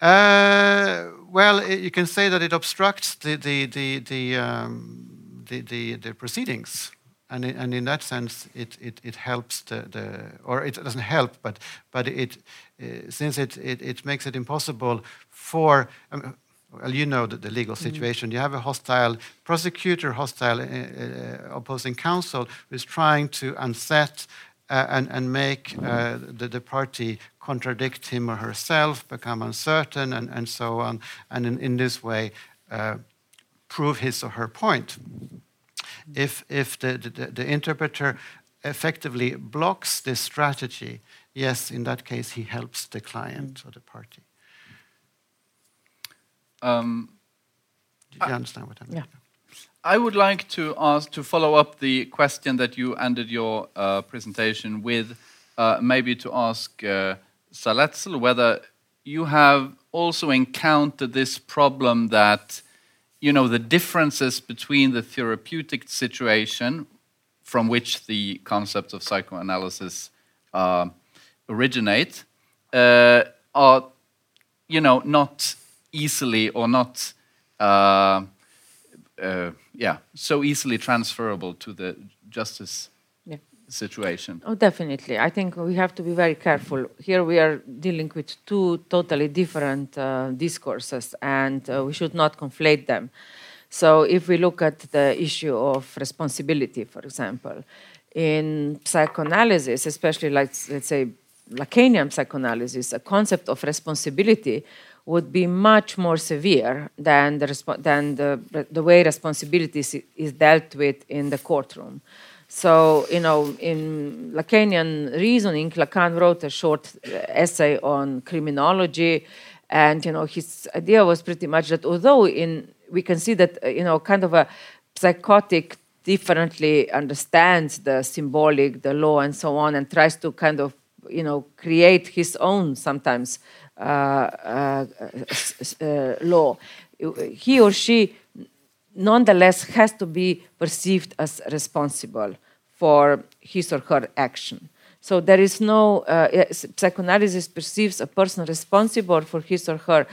Uh, well, it, you can say that it obstructs the the the the, um, the, the, the proceedings and in, and in that sense, it, it, it helps the, the or it doesn't help, but but it uh, since it, it it makes it impossible for. Um, well, you know the, the legal mm-hmm. situation. Mm. You have a hostile prosecutor, hostile uh, uh, opposing counsel who is trying to unset uh, and, and make uh, the, the party contradict him or herself, become uncertain, and, and so on, and in, in this way uh, prove his or her point if, if the, the, the interpreter effectively blocks this strategy, yes, in that case, he helps the client mm. or the party. Um, Do you I, understand what I mean? Yeah. I would like to ask to follow up the question that you ended your uh, presentation with, uh, maybe to ask uh, Salecl whether you have also encountered this problem that you know, the differences between the therapeutic situation from which the concepts of psychoanalysis uh, originate uh, are you know, not easily or not, uh, uh, yeah, so easily transferable to the justice Yeah. situation. Oh, definitely. I think we have to be very careful. Here we are dealing with two totally different uh, discourses, and uh, we should not conflate them. So, if we look at the issue of responsibility, for example, in psychoanalysis, especially like let's say Lacanian psychoanalysis, a concept of responsibility would be much more severe than the, than the, the way responsibility is, dealt with in the courtroom. So, you know, in Lacanian reasoning, Lacan wrote a short essay on criminology, and, you know, his idea was pretty much that although in, we can see that, you know, kind of a psychotic differently understands the symbolic, the law, and so on, and tries to kind of, you know, create his own sometimes Uh, uh, uh, law. He or she nonetheless has to be perceived as responsible for his or her action. So there is no uh, psychoanalysis perceives a person responsible for his or her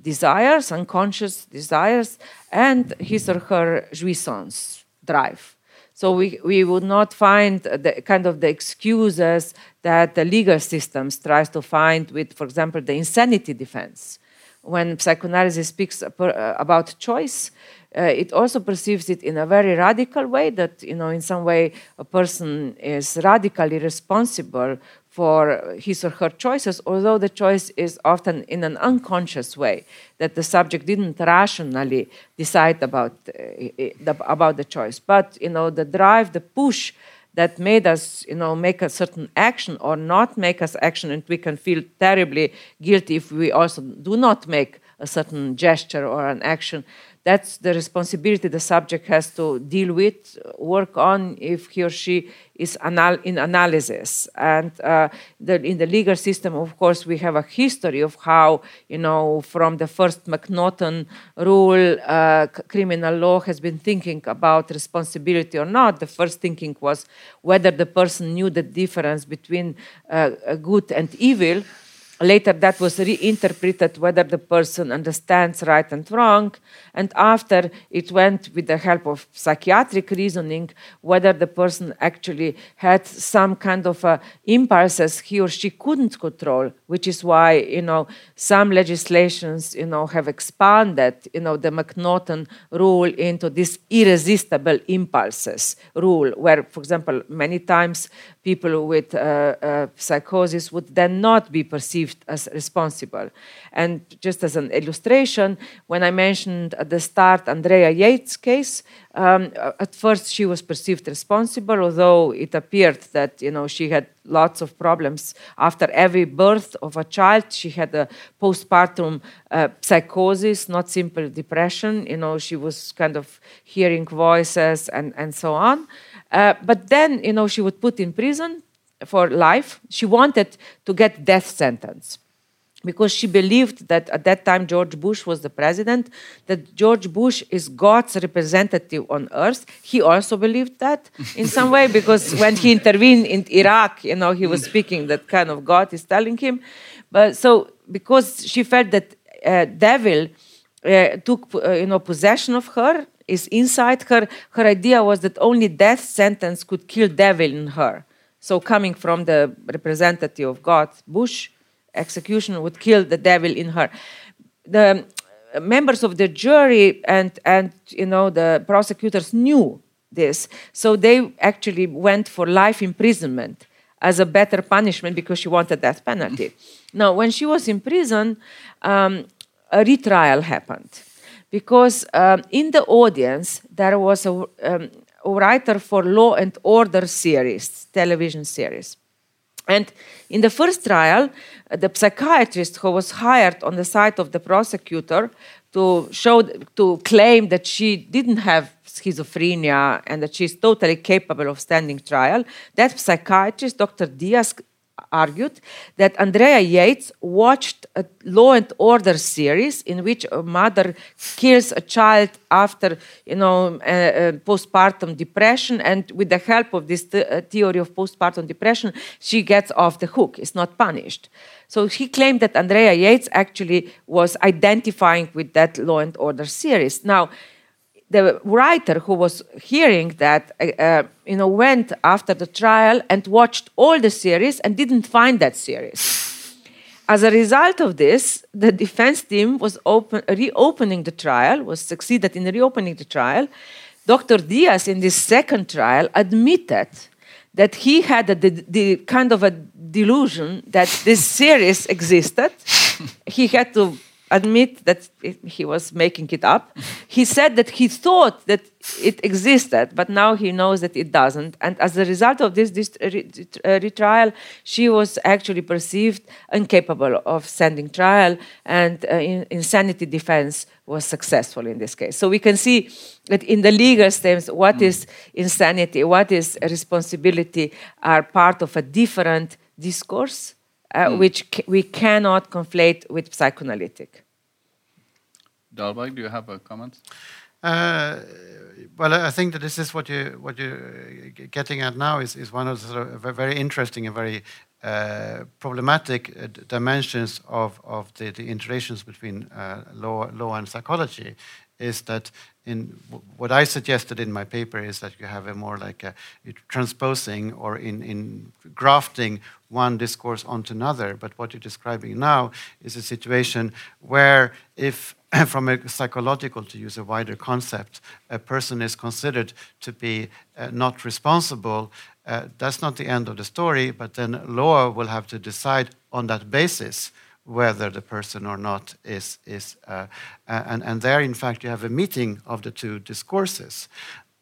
desires, unconscious desires, and his or her jouissance, drive. So we, we would not find the kind of the excuses that the legal systems tries to find with, for example, the insanity defense. When psychoanalysis speaks about choice, uh, it also perceives it in a very radical way that you know in some way a person is radically responsible for his or her choices although the choice is often in an unconscious way that the subject didn't rationally decide about uh, about the choice. But you know the drive the push that made us you know make a certain action or not make us action and we can feel terribly guilty if we also do not make a certain gesture or an action that's the responsibility the subject has to deal with, work on if he or she is anal in analysis. And uh, the, in the legal system, of course, we have a history of how, you know, from the first Macnaghten rule, uh, criminal law has been thinking about responsibility or not. The first thinking was whether the person knew the difference between uh, good and evil later that was reinterpreted whether the person understands right and wrong and after it went with the help of psychiatric reasoning whether the person actually had some kind of uh, impulses he or she couldn't control which is why you know some legislations you know have expanded you know the Macnaghten rule into this irresistible impulses rule where for example many times people with uh, uh, psychosis would then not be perceived as responsible. And just as an illustration, when I mentioned at the start Andrea Yates' case, um, at first she was perceived responsible, although it appeared that you know she had lots of problems after every birth of a child. She had a postpartum uh, psychosis, not simple depression. You know, she was kind of hearing voices and and so on. Uh, but then, you know, she would put in prison for life. She wanted to get death sentence because she believed that at that time George Bush was the president, that George Bush is God's representative on earth. He also believed that in some way because when he intervened in Iraq, you know, he was speaking that kind of God is telling him. But so because she felt that uh, devil uh, took uh, you know possession of her is inside her. Her idea was that only death sentence could kill devil in her. So coming from the representative of God, Bush, execution would kill the devil in her. The members of the jury and and you know the prosecutors knew this, so they actually went for life imprisonment as a better punishment because she wanted death penalty. now, when she was in prison, um, a retrial happened because um, in the audience there was a, um, a, writer for Law and Order series, television series. And in the first trial, the psychiatrist who was hired on the side of the prosecutor to show, to claim that she didn't have schizophrenia and that she's totally capable of standing trial, that psychiatrist, Dr. Dietz, argued that Andrea Yates watched a Law and Order series in which a mother kills a child after, you know, postpartum depression, and with the help of this th uh, theory of postpartum depression, she gets off the hook. Is not punished. So he claimed that Andrea Yates actually was identifying with that Law and Order series. Now the writer who was hearing that, uh, uh, you know, went after the trial and watched all the series and didn't find that series. As a result of this, the defense team was open, reopening the trial, was succeeded in reopening the trial. Dr. Dietz, in this second trial, admitted that he had the kind of a delusion that this series existed. he had to admit that he was making it up. He said that he thought that it existed, but now he knows that it doesn't. And as a result of this, this retrial, she was actually perceived incapable of standing trial, and uh, in, insanity defense was successful in this case. So we can see that in the legal terms, what mm. is insanity, what is responsibility, are part of a different discourse uh, mm. which we cannot conflate with psychoanalytic. Dahlberg, do you have a comment? Uh, well, I think that this is what you what you're getting at now is, is one of the sort of very interesting and very uh, problematic uh, dimensions of, of the, the interrelations between uh, law, law and psychology is that in what I suggested in my paper is that you have a more like a transposing or in, in grafting one discourse onto another. But what you're describing now is a situation where if from a psychological, to use a wider concept, a person is considered to be uh, not responsible, uh, that's not the end of the story, but then law will have to decide on that basis whether the person or not is, is uh, and, and there, in fact, you have a meeting of the two discourses.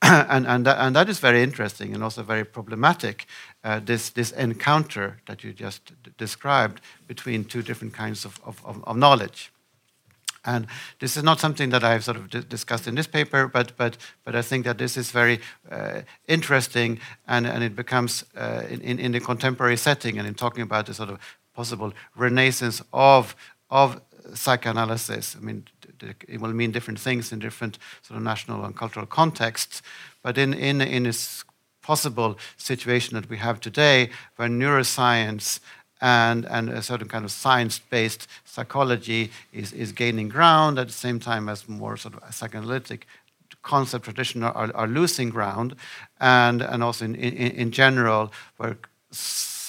and, and, that, and that is very interesting and also very problematic, uh, this, this encounter that you just described between two different kinds of, of, of, knowledge. And this is not something that I've sort of discussed in this paper, but, but, but I think that this is very uh, interesting and, and it becomes uh, in, in the contemporary setting and in talking about the sort of possible renaissance of, of psychoanalysis. I mean, it will mean different things in different sort of national and cultural contexts, but in, in, in this possible situation that we have today, where neuroscience and, and a certain kind of science-based psychology is, is gaining ground at the same time as more sort of psychoanalytic concept tradition are, are losing ground, and, and also in, in, in general, where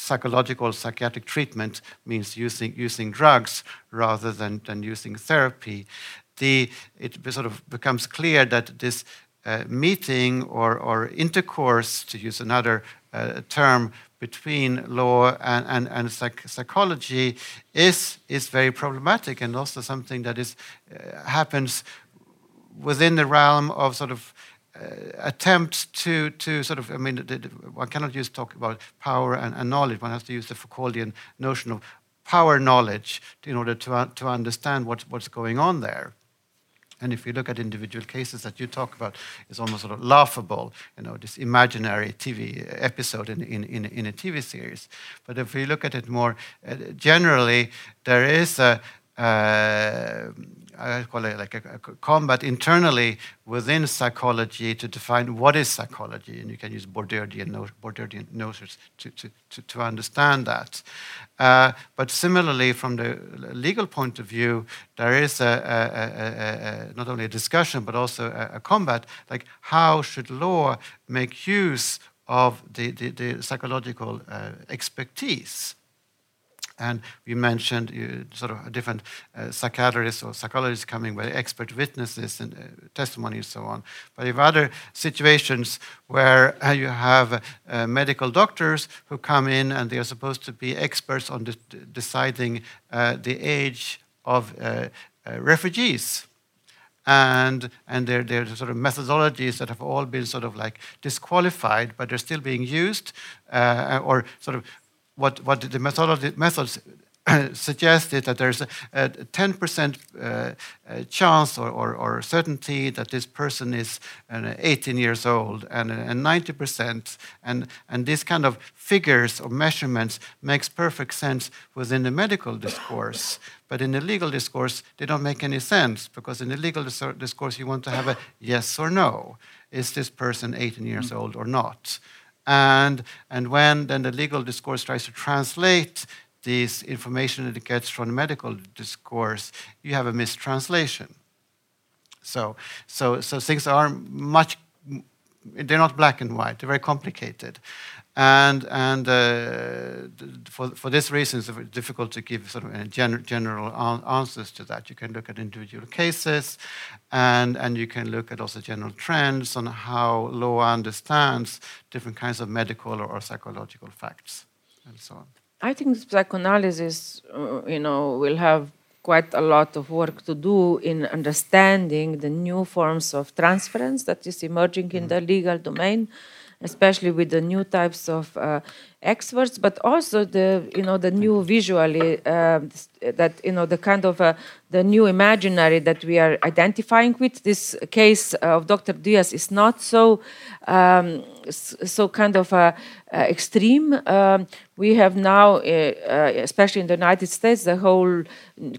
psychological psychiatric treatment means using, using drugs rather than, than using therapy, the, it sort of becomes clear that this uh, meeting or, or intercourse, to use another uh, term, between law and, and, and psych psychology is, is very problematic and also something that is, uh, happens within the realm of sort of uh, attempt to, to sort of, I mean, one cannot just talk about power and, and, knowledge. One has to use the Foucauldian notion of power knowledge in order to, uh, to understand what, what's going on there. And if you look at individual cases that you talk about, it's almost sort of laughable, you know, this imaginary TV episode in, in, in, in a TV series. But if we look at it more uh, generally, there is a, uh, I call it like a, a, combat internally within psychology to define what is psychology, and you can use Bourdieuian, Bourdieuian notions to, to, to, to understand that. Uh, but similarly, from the legal point of view, there is a, a, not only a discussion but also a, combat, like how should law make use of the, the, the psychological uh, expertise and we mentioned uh, sort of different uh, psychiatrists or psychologists coming with expert witnesses and uh, testimony and so on. But you have other situations where uh, you have uh, medical doctors who come in and they are supposed to be experts on de deciding uh, the age of refugees and and there are sort of methodologies that have all been sort of like disqualified, but they're still being used, uh, or sort of what, what the methodology, methods suggested that there's a, a 10% uh, chance or, or, or, certainty that this person is uh, 18 years old and, and 90% and, and this kind of figures or measurements makes perfect sense within the medical discourse. But in the legal discourse they don't make any sense because in the legal discourse you want to have a yes or no. Is this person 18 years old or not and, and when then the legal discourse tries to translate this information that it gets from the medical discourse, you have a mistranslation. So, so, so things are much, they're not black and white, they're very complicated. And, and uh, for, for this reason, it's difficult to give sort of gen general answers to that. You can look at individual cases, and, and you can look at also general trends on how law understands different kinds of medical or, or psychological facts, and so on. I think psychoanalysis, uh, you know, will have quite a lot of work to do in understanding the new forms of transference that is emerging in the legal domain, especially with the new types of uh, experts, but also the you know the new visually uh, that you know the kind of uh, the new imaginary that we are identifying with. This case of Dr. Dietz is not so um, so kind of uh, uh extreme. Um, we have now, uh, especially in the United States, the whole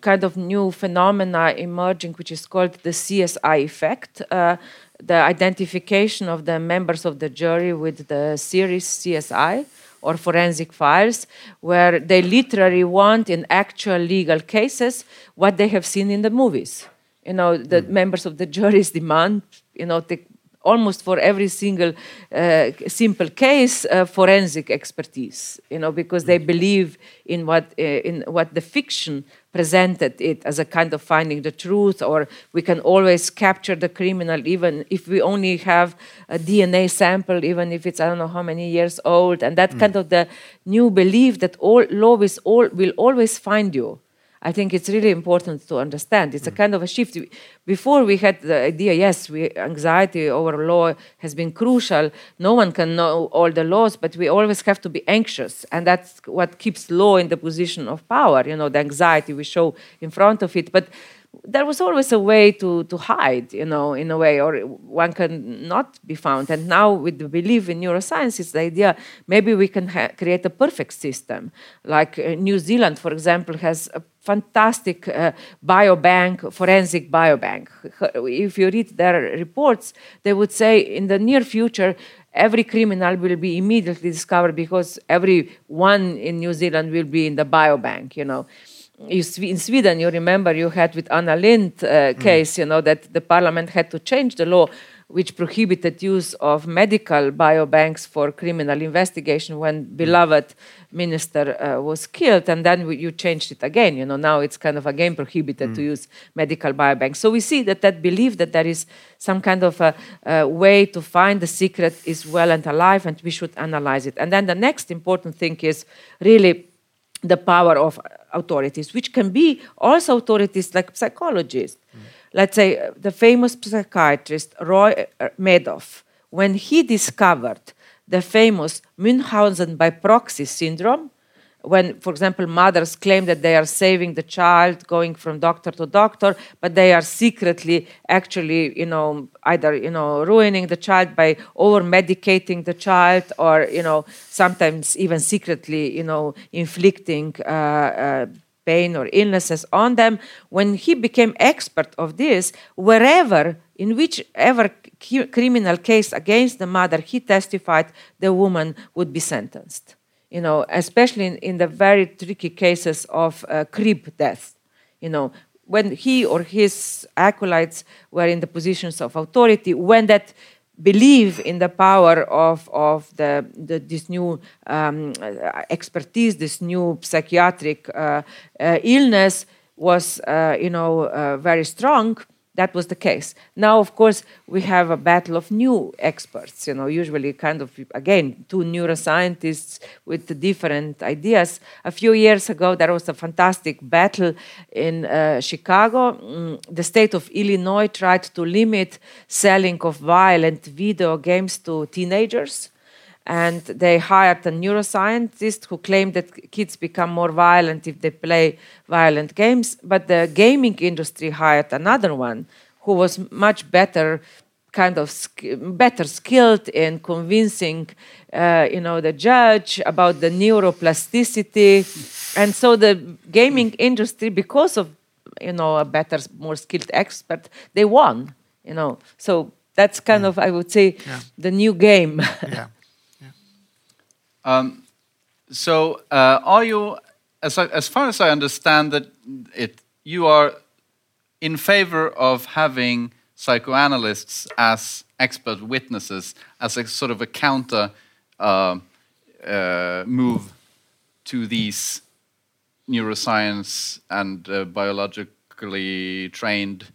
kind of new phenomena emerging, which is called the CSI effect the identification of the members of the jury with the series CSI or forensic files, where they literally want in actual legal cases what they have seen in the movies. You know, the mm. members of the juries demand, you know, the, almost for every single uh, simple case, uh, forensic expertise. You know, because they believe in what uh, in what the fiction presented it as a kind of finding the truth, or we can always capture the criminal even if we only have a DNA sample, even if it's I don't know how many years old, and that mm. kind of the new belief that all law is all will always find you. I think it's really important to understand. It's mm. a kind of a shift. Before we had the idea, yes, we, anxiety over law has been crucial. No one can know all the laws, but we always have to be anxious, and that's what keeps law in the position of power. You know, the anxiety we show in front of it, but there was always a way to, to hide, you know, in a way, or one can not be found. And now, with the belief in neuroscience, it's the idea maybe we can create a perfect system. Like uh, New Zealand, for example, has a fantastic uh, biobank, forensic biobank. If you read their reports, they would say in the near future, every criminal will be immediately discovered because every one in New Zealand will be in the biobank, you know you, in Sweden, you remember you had with Anna Lindh uh, mm. case, you know, that the parliament had to change the law which prohibited use of medical biobanks for criminal investigation when mm. beloved minister uh, was killed and then we, you changed it again you know now it's kind of again prohibited mm. to use medical biobanks so we see that that belief that there is some kind of a, a way to find the secret is well and alive and we should analyze it and then the next important thing is really the power of authorities, which can be also authorities like psychologists. Mm. Let's say uh, the famous psychiatrist Roy uh, Meadow, when he discovered the famous Munchausen by proxy syndrome, when, for example, mothers claim that they are saving the child, going from doctor to doctor, but they are secretly actually, you know, either, you know, ruining the child by over medicating the child, or, you know, sometimes even secretly, you know, inflicting uh, uh, pain or illnesses on them. When he became expert of this, wherever, in whichever criminal case against the mother he testified, the woman would be sentenced you know, especially in, in the very tricky cases of uh, crib death, you know, when he or his acolytes were in the positions of authority, when that believe in the power of, of the, the this new um, expertise, this new psychiatric uh, uh, illness was, uh, you know, uh, very strong, that was the case. Now, of course, we have a battle of new experts, you know, usually kind of, again, two neuroscientists with different ideas. A few years ago, there was a fantastic battle in uh, Chicago. Mm, the state of Illinois tried to limit selling of violent video games to teenagers. And they hired a neuroscientist who claimed that kids become more violent if they play violent games. But the gaming industry hired another one who was much better kind of sk- better skilled in convincing uh, you know the judge about the neuroplasticity and so the gaming industry because of you know a better more skilled expert they won you know so that's kind of i would say Yeah. the new game yeah. Um, so, uh, are you, as, I, as far as I understand that it, you are in favor of having psychoanalysts as expert witnesses, as a sort of a counter uh, uh, move to these neuroscience and uh, biologically trained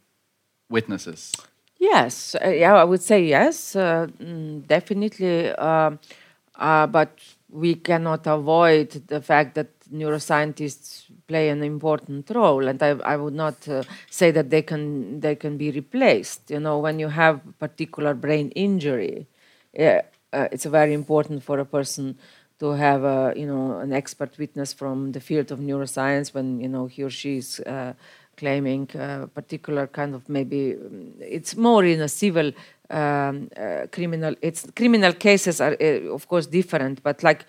witnesses. Yes, uh, yeah, I would say yes, uh, mm, definitely. But we cannot avoid the fact that neuroscientists play an important role, and I, I would not uh, say that they can they can be replaced. You know, when you have a particular brain injury, yeah, uh, it's very important for a person to have a you know an expert witness from the field of neuroscience when you know he or she is uh, claiming a particular kind of maybe um, it's more in a civil um, uh, criminal it's criminal cases are uh, of course different but like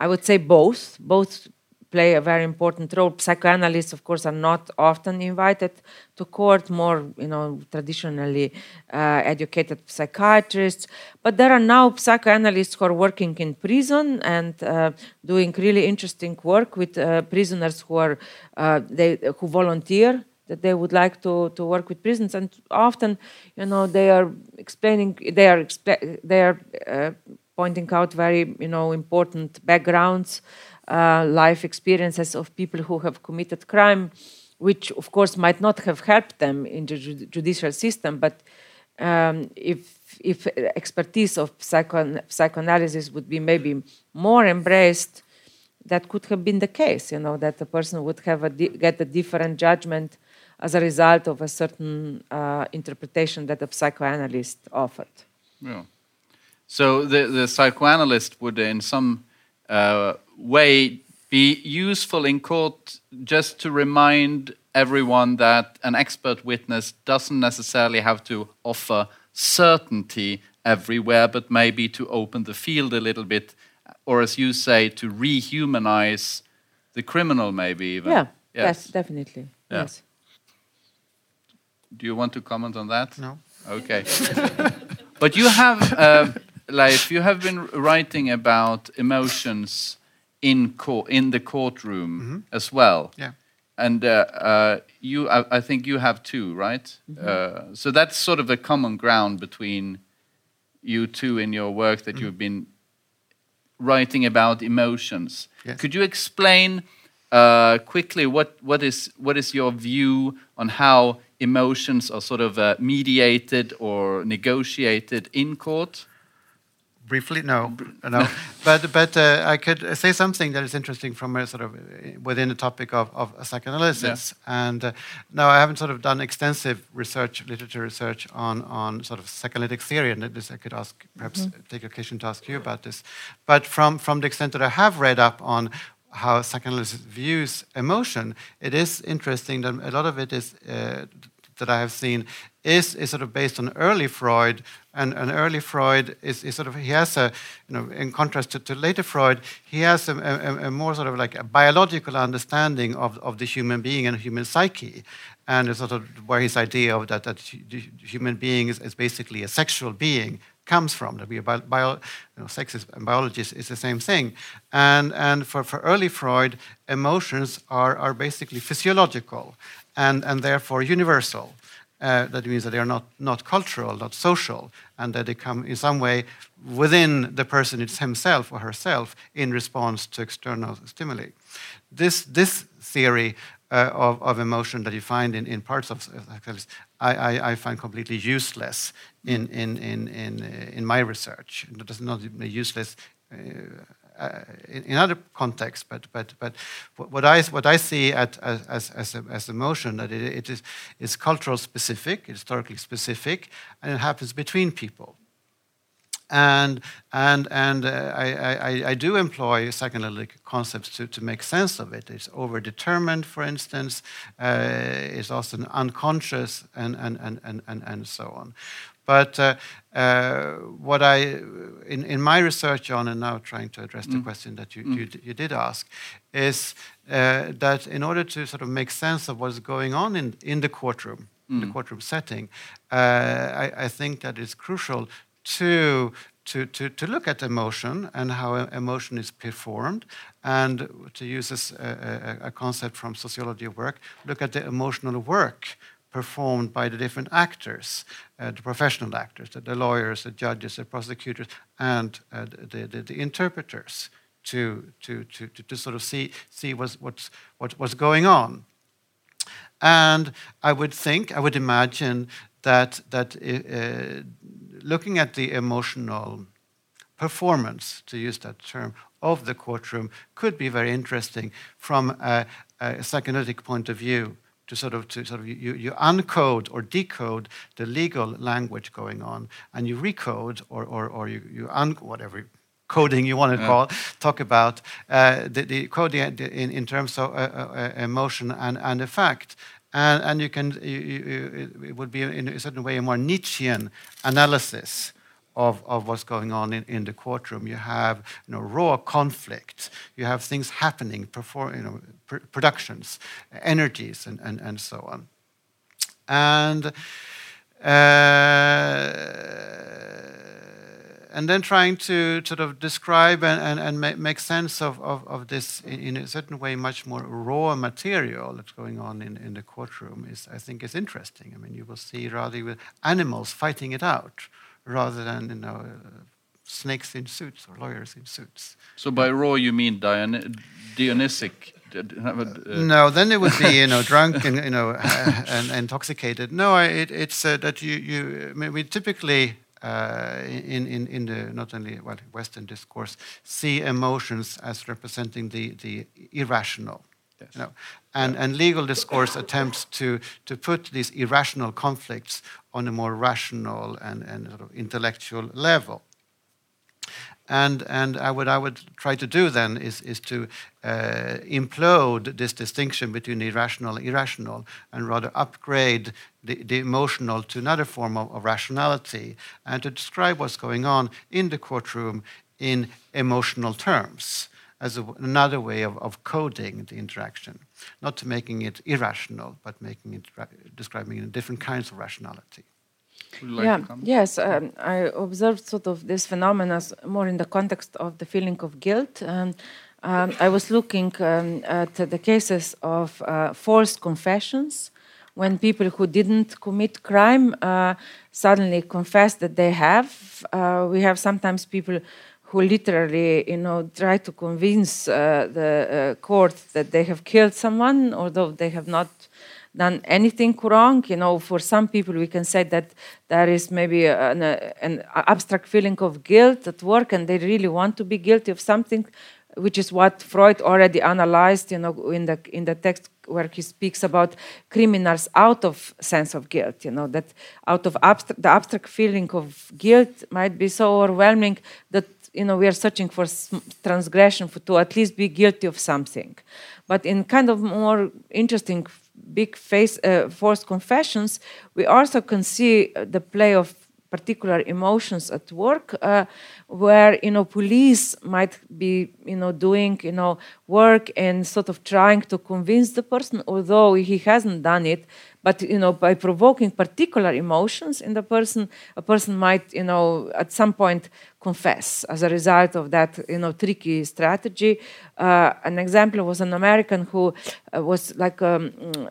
i would say both. Both play a very important role. Psychoanalysts of course are not often invited to court more you know traditionally uh, educated psychiatrists. But there are now psychoanalysts who are working in prison and uh, doing really interesting work with uh, prisoners who are uh, they who volunteer that they would like to, to work with prisons. And often you know they are explaining they are expla- they are uh, pointing out very you know important backgrounds uh, life experiences of people who have committed crime which of course might not have helped them in the ju- judicial system. But um, if if expertise of psycho- psychoanalysis would be maybe more embraced that could have been the case you know that the person would have a di- get a different judgment as a result of a certain uh, interpretation that a psychoanalyst offered. Yeah. So the, the psychoanalyst would, in some uh, way, be useful in court just to remind everyone that an expert witness doesn't necessarily have to offer certainty everywhere, but maybe to open the field a little bit, or as you say, to rehumanize the criminal, maybe even. Yeah, yes, definitely. Yeah. Yes. Do you want to comment on that? No. Okay. but you have, uh, Leif, you have been writing about emotions in court, in the courtroom as well. Yeah. And uh, uh, you, I, I think you have too, right? Uh, so that's sort of a common ground between you two in your work that you've been writing about emotions. Yes. Could you explain uh, quickly what, what, is, what is your view on how emotions are sort of uh, mediated or negotiated in court? Briefly, no, no. but but uh, I could say something that is interesting from a sort of uh, within the topic of, of psychoanalysis. And uh, no, I haven't sort of done extensive research, literature research on on sort of psychoanalytic theory, and this I could ask, perhaps take occasion to ask you about this. But from from the extent that I have read up on how psychoanalysis views emotion, it is interesting that a lot of it is uh, that I have seen is, is sort of based on early Freud, and, and early Freud is, is sort of he has a you know in contrast to, to later Freud, he has a, a, a more sort of like a biological understanding of, of the human being and human psyche, and it's sort of where his idea of that that human being is, is basically a sexual being comes from. That we bio, bio, you know, sex is, and biology is, is the same thing. And, and for, for early Freud, emotions are, are basically physiological and, and therefore universal. Uh, that means that they are not, not cultural, not social, and that they come in some way within the person it's himself or herself in response to external stimuli. This, this theory uh, of, of emotion that you find in, in parts of psychoanalysis, I, I, I find completely useless in, in, in, in, uh, in my research. It does not useless uh, in, in other contexts, but, but, but what, I, what I see at, as, as, a, as emotion, that it, it is, is cultural specific, historically specific, and it happens between people. and and and uh, I, I, I do employ psychoanalytic concepts to, to make sense of it. It's overdetermined, for instance. Uh, it's often unconscious, and and, and, and, and and so on. But uh, uh, what I, in, in my research on, and now trying to address the question that you, you, you did ask, is uh, that in order to sort of make sense of what's going on in, in the courtroom, in the courtroom setting, uh, I, I think that it's crucial to to, to, to look at emotion and how emotion is performed, and to use this, uh, a, a concept from sociology of work, look at the emotional work performed by the different actors, uh, the professional actors, the, the, lawyers, the judges, the prosecutors, and uh, the, the, the, interpreters, to, to, to, to, sort of see, see what's, what's, what, what's going on. And I would think, I would imagine that, that uh, looking at the emotional performance, to use that term, of the courtroom could be very interesting from a, a psychoanalytic point of view to sort of to sort of you, you uncode or decode the legal language going on and you recode or or, or you, you un whatever coding you want to yeah. call talk about uh, the, the coding in, in terms of uh, uh, emotion and, and effect and, and you can, you, you, it would be in a certain way a more Nietzschean analysis of, of what's going on in, in the courtroom. You have you know, raw conflict, you have things happening, perform, you know, pr productions, energies, and, and, and so on. And uh, and then trying to sort of describe and, and, and make, sense of, of, of this in, in, a certain way, much more raw material that's going on in, in the courtroom is, I think, is interesting. I mean, you will see rather animals fighting it out rather than, you know, uh, snakes in suits or lawyers in suits. So by raw, you mean Dion Dionysic? Uh, no, then it would be you know drunk and you know and, intoxicated. No, it, it's uh, that you you I mean, we typically uh, in, in, in the not only well, Western discourse, see emotions as representing the, the irrational. Yes. You know? and, yeah. and legal discourse attempts to, to put these irrational conflicts on a more rational and, and sort of intellectual level. And, and I, what I would try to do then is, is to uh, implode this distinction between irrational and irrational and rather upgrade the, the emotional to another form of, of, rationality and to describe what's going on in the courtroom in emotional terms as a, another way of, of coding the interaction, not making it irrational, but making it describing it in different kinds of rationality. Like yeah, yes, um, I observed sort of this phenomena more in the context of the feeling of guilt. Um, um, I was looking um, at the cases of uh, forced confessions when people who didn't commit crime uh, suddenly confess that they have. Uh, we have sometimes people who literally, you know, try to convince uh, the uh, court that they have killed someone, although they have not done anything wrong. You know, for some people, we can say that there is maybe an, an abstract feeling of guilt at work, and they really want to be guilty of something, which is what Freud already analyzed. You know, in the in the text where he speaks about criminals out of sense of guilt. You know, that out of abstract, the abstract feeling of guilt might be so overwhelming that you know we are searching for transgression for, to at least be guilty of something. But in kind of more interesting big face uh, forced confessions, we also can see uh, the play of particular emotions at work uh, where you know police might be you know doing you know work and sort of trying to convince the person although he hasn't done it but you know by provoking particular emotions in the person a person might you know at some point confess as a result of that you know tricky strategy uh, an example was an american who uh, was like a um,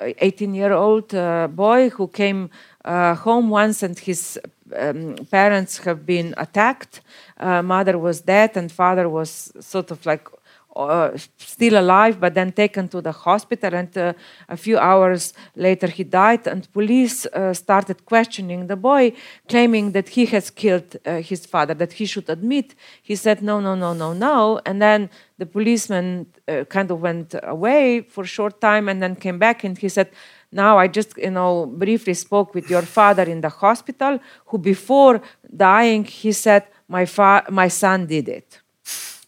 18 year old uh, boy who came uh, home once and his um, parents have been attacked. Uh, mother was dead and father was sort of like uh, still alive, but then taken to the hospital. And uh, a few hours later, he died. And police uh, started questioning the boy, claiming that he has killed uh, his father, that he should admit. He said, No, no, no, no, no. And then the policeman uh, kind of went away for a short time and then came back and he said, now I just, you know, briefly spoke with your father in the hospital, who before dying, he said, my, fa- my son did it.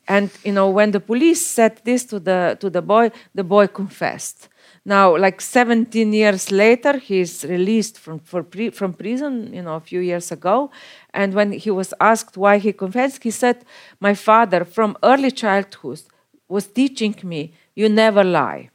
And, you know, when the police said this to the, to the boy, the boy confessed. Now, like 17 years later, he's released from, pre- from prison, you know, a few years ago. And when he was asked why he confessed, he said, My father, from early childhood, was teaching me, you never lie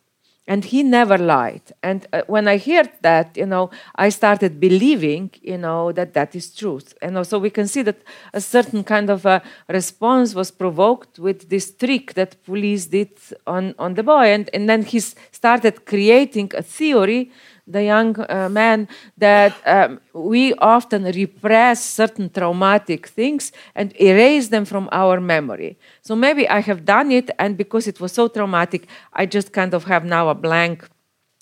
and he never lied. And uh, when i heard that you know i started believing you know that that is truth. And also we can see that a certain kind of a response was provoked with this trick that police did on on the boy. And and then he started creating a theory the young uh, man that um, we often repress certain traumatic things and erase them from our memory. So maybe I have done it, and because it was so traumatic, I just kind of have now a blank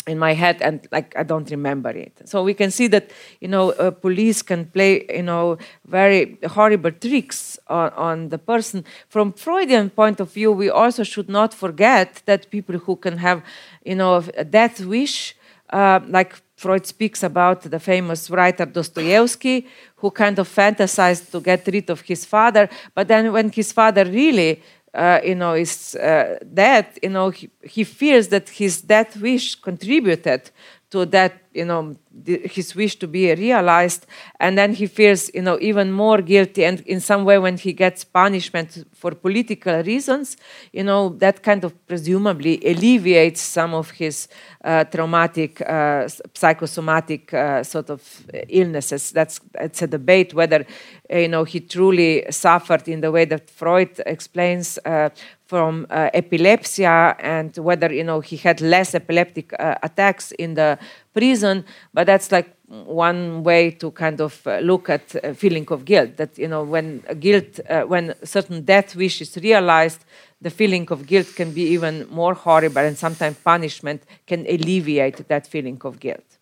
in my head and like i don't remember it so we can see that you know uh, police can play you know very horrible tricks on, on the person from freudian point of view we also should not forget that people who can have you know a death wish uh, like Freud speaks about the famous writer Dostoevsky, who kind of fantasized to get rid of his father, but then when his father really, uh, you know, is uh, dead, you know, he, he fears that his death wish contributed to that you know his wish to be realized. And then he feels you know even more guilty. And in some way when he gets punishment for political reasons you know that kind of presumably alleviates some of his uh, traumatic uh, psychosomatic uh, sort of illnesses. That's it's a debate whether you know he truly suffered in the way that freud explains uh, from uh, epilepsy and whether you know he had less epileptic uh, attacks in the prison but that's like one way to kind of uh, look at a feeling of guilt that you know when guilt uh, when certain death wish is realized the feeling of guilt can be even more horrible and sometimes punishment can alleviate that feeling of guilt.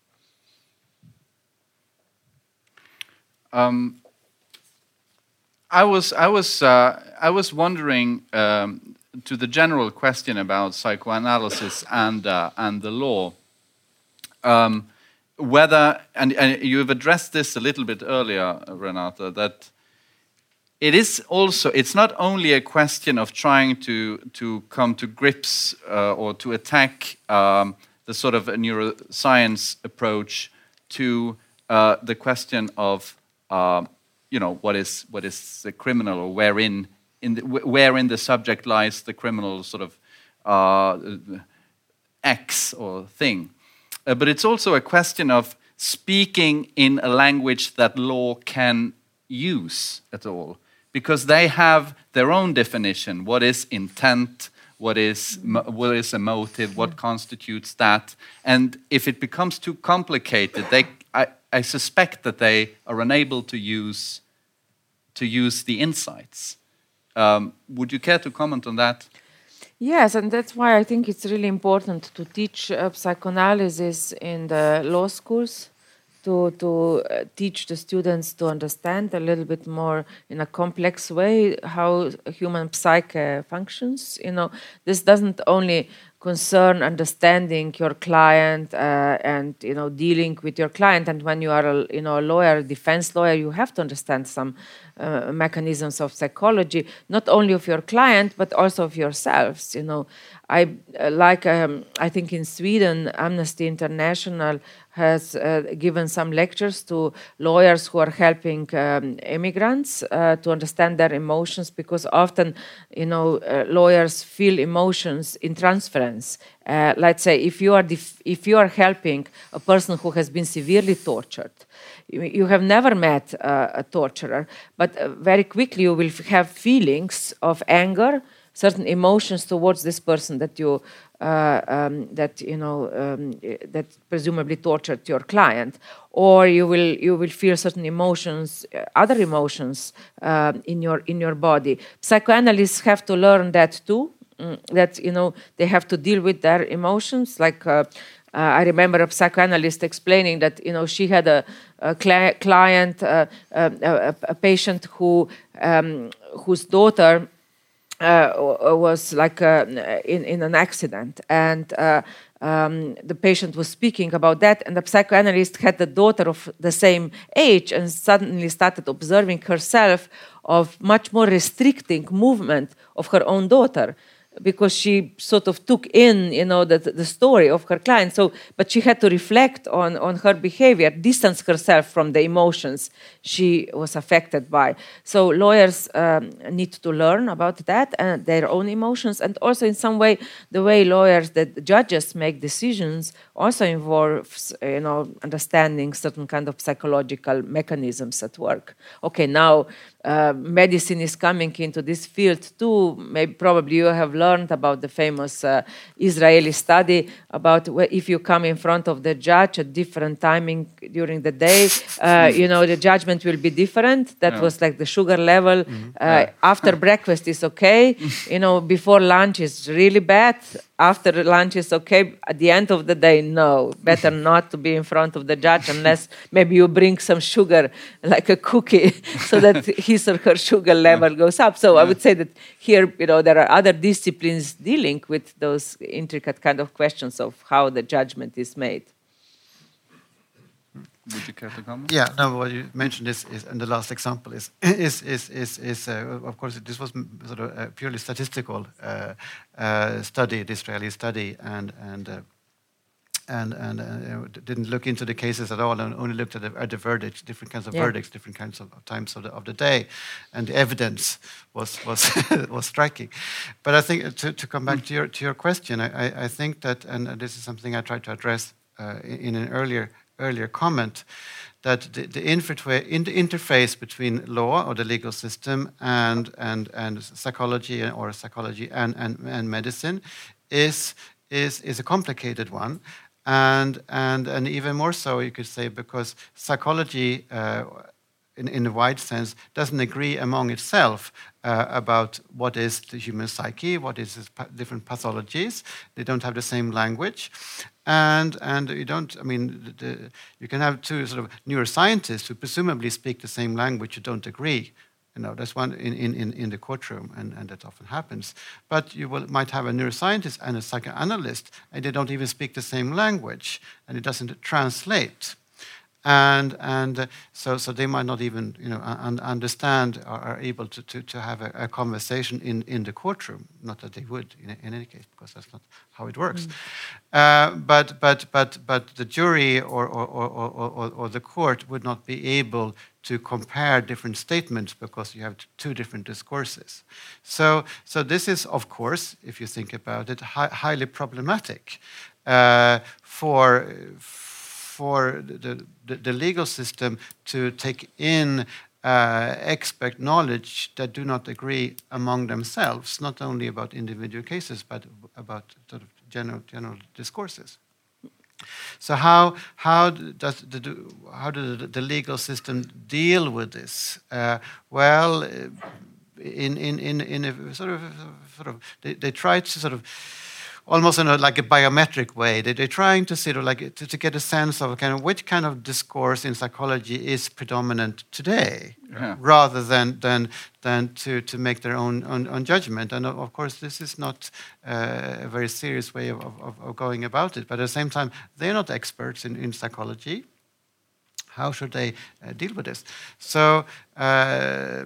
Um, I was I was uh, I was wondering um, to the general question about psychoanalysis and uh, and the law, um, whether and, and you've addressed this a little bit earlier, Renata, that it is also it's not only a question of trying to to come to grips uh, or to attack um, the sort of a neuroscience approach to uh, the question of uh, you know what is what is criminal or wherein in the, wherein the subject lies the criminal sort of uh, X or thing. Uh, but it's also a question of speaking in a language that law can use at all, because they have their own definition. What is intent? What is what is a motive? What constitutes that? And if it becomes too complicated, they I, I suspect that they are unable to use to use the insights. Um, would you care to comment on that? Yes, and that's why I think it's really important to teach uh, psychoanalysis in the law schools, to, to uh, teach the students to understand a little bit more in a complex way how human psyche functions. You know, this doesn't only concern understanding your client uh, and you know dealing with your client. And when you are a you know a lawyer a defense lawyer you have to understand some uh, mechanisms of psychology not only of your client but also of yourselves you know. I uh, like um, i think in sweden amnesty international has uh, given some lectures to lawyers who are helping um, immigrants uh, to understand their emotions because often you know uh, lawyers feel emotions in transference uh, let's say if you are if you are helping a person who has been severely tortured you, you have never met uh, a torturer but uh, very quickly you will have feelings of anger certain emotions towards this person that you uh, um, that you know um, that presumably tortured your client, or you will you will feel certain emotions, uh, other emotions uh, in your in your body. Psychoanalysts have to learn that too. Mm, that you know they have to deal with their emotions. Like uh, uh, I remember a psychoanalyst explaining that you know she had a, a cli client, uh, a, a, patient who um, whose daughter uh, was like uh, in, in an accident. And uh, um, the patient was speaking about that, and the psychoanalyst had the daughter of the same age and suddenly started observing herself of much more restricting movement of her own daughter because she sort of took in you know the, the story of her client. So but she had to reflect on on her behavior distance herself from the emotions she was affected by. So lawyers um, need to learn about that and their own emotions. And also in some way the way lawyers that judges make decisions also involves you know understanding certain kind of psychological mechanisms at work. Okay now uh, medicine is coming into this field too. Maybe probably you have learned about the famous uh, Israeli study about if you come in front of the judge at different timing during the day, uh, you know the judgment will be different. That yeah. was like the sugar level. Mm-hmm. Yeah. After breakfast is okay. you know before lunch is really bad after lunch is okay. At the end of the day, no. Better not to be in front of the judge unless maybe you bring some sugar, like a cookie, so that his or her sugar level goes up. So yeah. I would say that here, you know, there are other disciplines dealing with those intricate kind of questions of how the judgment is made. Would you care to comment? Yeah, no. What you mentioned is, is and the last example is is is is, is uh, of course this was sort of a purely statistical uh, uh, study, the Israeli study, and and. Uh, and and uh, didn't look into the cases at all, and only looked at the, at the verdicts, different kinds of yeah. verdicts, different kinds of, of times of the, of the day, and the evidence was was was striking. But I think to, to come back mm. to your to your question, I, I think that, and this is something I tried to address uh, in an earlier earlier comment that the, the, interface between law or the legal system and, and, and psychology or psychology and, and, and medicine is, is, is a complicated one. And, and, and even more so, you could say, because psychology, uh, in, in a wide sense, doesn't agree among itself uh, about what is the human psyche, what is its different pathologies. They don't have the same language and and you don't. I mean, the, you can have two sort of neuroscientists who presumably speak the same language who don't agree. You know, that's one in, in, in the courtroom, and, and that often happens. But you will, might have a neuroscientist and a psychoanalyst, and they don't even speak the same language, and it doesn't translate and and uh, so so they might not even you know un understand or are able to, to, to have a, a, conversation in, in the courtroom. Not that they would in, in any case, because that's not how it works. Mm. Uh, but but but but the jury or or, or, or or the court would not be able to compare different statements because you have two different discourses. So so this is of course, if you think about it, hi highly problematic uh, for for the, the, the legal system to take in uh, expert knowledge that do not agree among themselves, not only about individual cases, but about sort of general, general discourses. So how, how does the, how does the legal system deal with this? Uh, well, in, in, in, in a sort of, sort of they, they try to sort of almost in a, like a biometric way. They, are trying to sort of like to, to, get a sense of kind of which kind of discourse in psychology is predominant today, yeah. rather than than than to, to make their own, own, own judgment. And of course, this is not uh, a very serious way of, of, of, going about it. But at the same time, they're not experts in, in psychology. How should they uh, deal with this? So. Uh,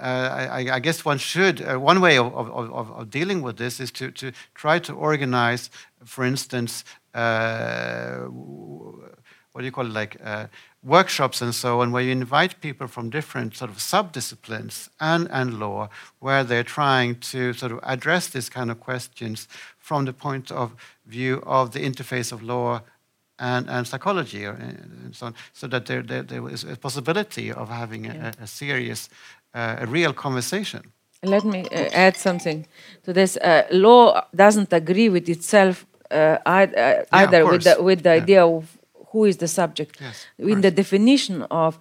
I, I, guess one should, uh, one way of, of, of, of, dealing with this is to, to try to organize, for instance, uh, what do you call it, like uh, workshops and so on, where you invite people from different sort of subdisciplines and, and law, where they're trying to sort of address these kind of questions from the point of view of the interface of law and, and psychology and so on, so that there, there, there is a possibility of having a, a serious uh, a real conversation. Let me uh, add something to this. Uh, law doesn't agree with itself either, yeah, with the, with the yeah. idea of who is the subject. Yes, in the definition of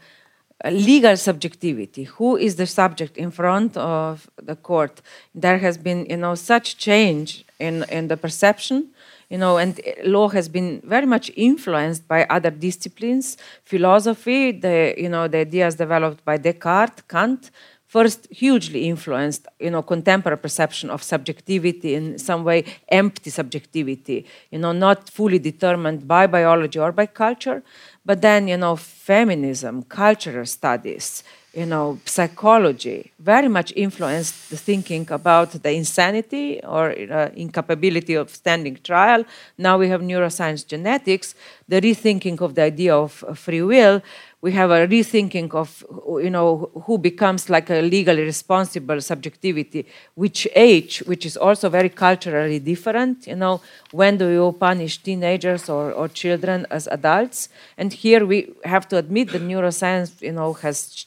legal subjectivity who is the subject in front of the court there has been you know such change in in the perception you know, and law has been very much influenced by other disciplines, philosophy, the, you know, the ideas developed by Descartes, Kant, first hugely influenced you know contemporary perception of subjectivity in some way empty subjectivity you know not fully determined by biology or by culture but then you know feminism cultural studies you know, psychology very much influenced the thinking about the insanity or uh, incapability of standing trial. Now we have neuroscience genetics, the rethinking of the idea of free will we have a rethinking of you know who becomes like a legally responsible subjectivity which age which is also very culturally different you know when do you punish teenagers or, or children as adults? And here we have to admit that neuroscience you know has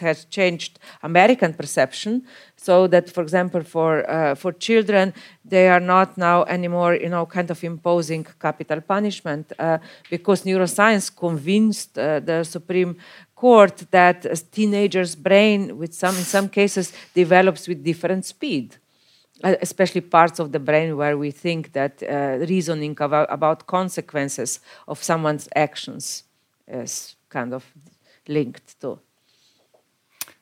has changed american perception. So that for example for uh, for children they are not now anymore you know kind of imposing capital punishment uh, because neuroscience convinced uh, the supreme court that a teenager's brain with some in some cases develops with different speed uh, especially parts of the brain where we think that uh, reasoning about, about consequences of someone's actions is kind of linked to.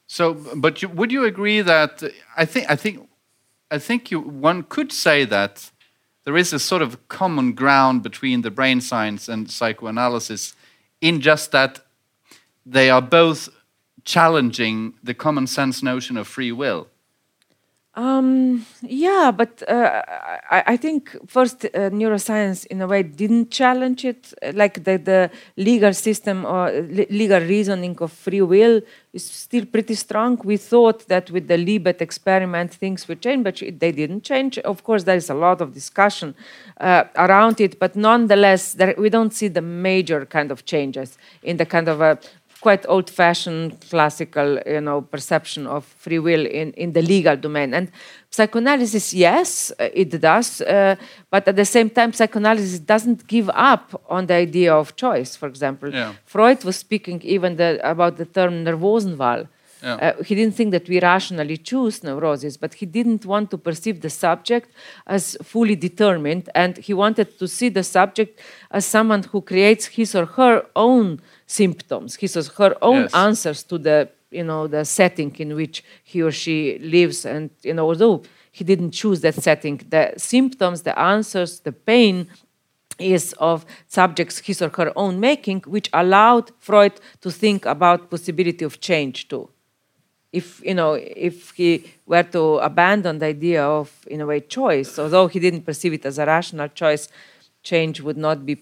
So, but you, would you agree that I think I think I think you, one could say that there is a sort of common ground between the brain science and psychoanalysis in just that they are both challenging the common sense notion of free will. Um, yeah, but uh, I, I, think first uh, neuroscience in a way didn't challenge it. Like the, the legal system or legal reasoning of free will is still pretty strong. We thought that with the Libet experiment things would change, but they didn't change. Of course, there is a lot of discussion uh, around it, but nonetheless, there, we don't see the major kind of changes in the kind of a quite old-fashioned classical you know perception of free will in, in the legal domain and psychoanalysis yes uh, it does uh, but at the same time psychoanalysis doesn't give up on the idea of choice for example yeah. freud was speaking even the, about the term neurosenwahl yeah. Uh, he didn't think that we rationally choose neuroses, but he didn't want to perceive the subject as fully determined, and he wanted to see the subject as someone who creates his or her own symptoms. He says her own yes. answers to the you know the setting in which he or she lives, and you know although he didn't choose that setting, the symptoms, the answers, the pain is of subjects his or her own making, which allowed Freud to think about possibility of change too. If you know, if he were to abandon the idea of in a way choice, although he didn't perceive it as a rational choice, change would not be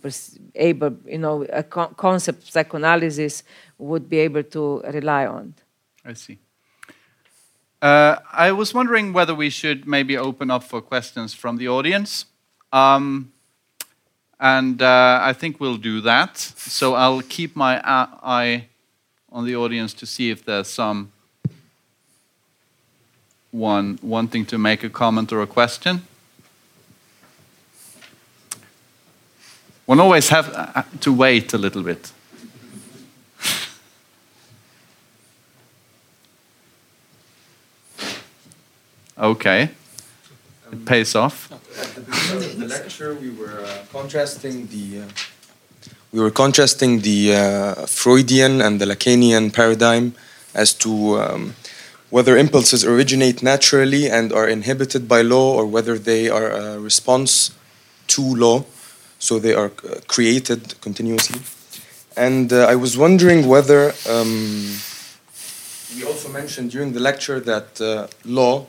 able, you know, a co concept psychoanalysis would be able to rely on. I see. Uh, I was wondering whether we should maybe open up for questions from the audience. Um, and uh, I think we'll do that. So I'll keep my eye on the audience to see if there's some one wanting to make a comment or a question. One always have uh, to wait a little bit. okay. It pays off. At the beginning of the lecture, we were uh, contrasting the uh, we were contrasting the uh, Freudian and the Lacanian paradigm as to um, whether impulses originate naturally and are inhibited by law, or whether they are a response to law so they are uh, created continuously. And uh, I was wondering whether um, we also mentioned during the lecture that uh, law,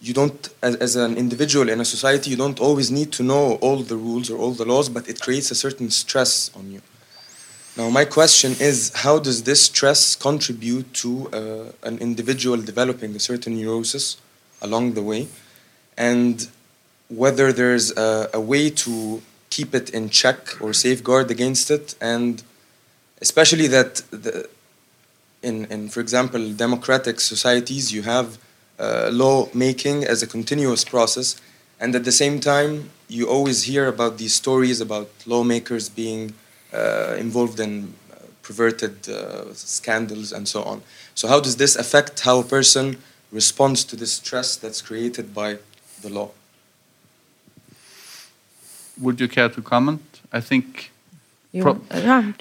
you don't, as, as an individual in a society, you don't always need to know all the rules or all the laws, but it creates a certain stress on you. Now, my question is how does this stress contribute to uh, an individual developing a certain neurosis along the way? And whether there's a, a way to keep it in check or safeguard against it, and especially that the, in, in, for example, democratic societies, you have uh, law making as a continuous process, and at the same time, you always hear about these stories about lawmakers being uh, involved in uh, perverted uh, scandals and so on. So, how does this affect how a person responds to the stress that's created by the law? Would you care to comment? I think Pro- yeah.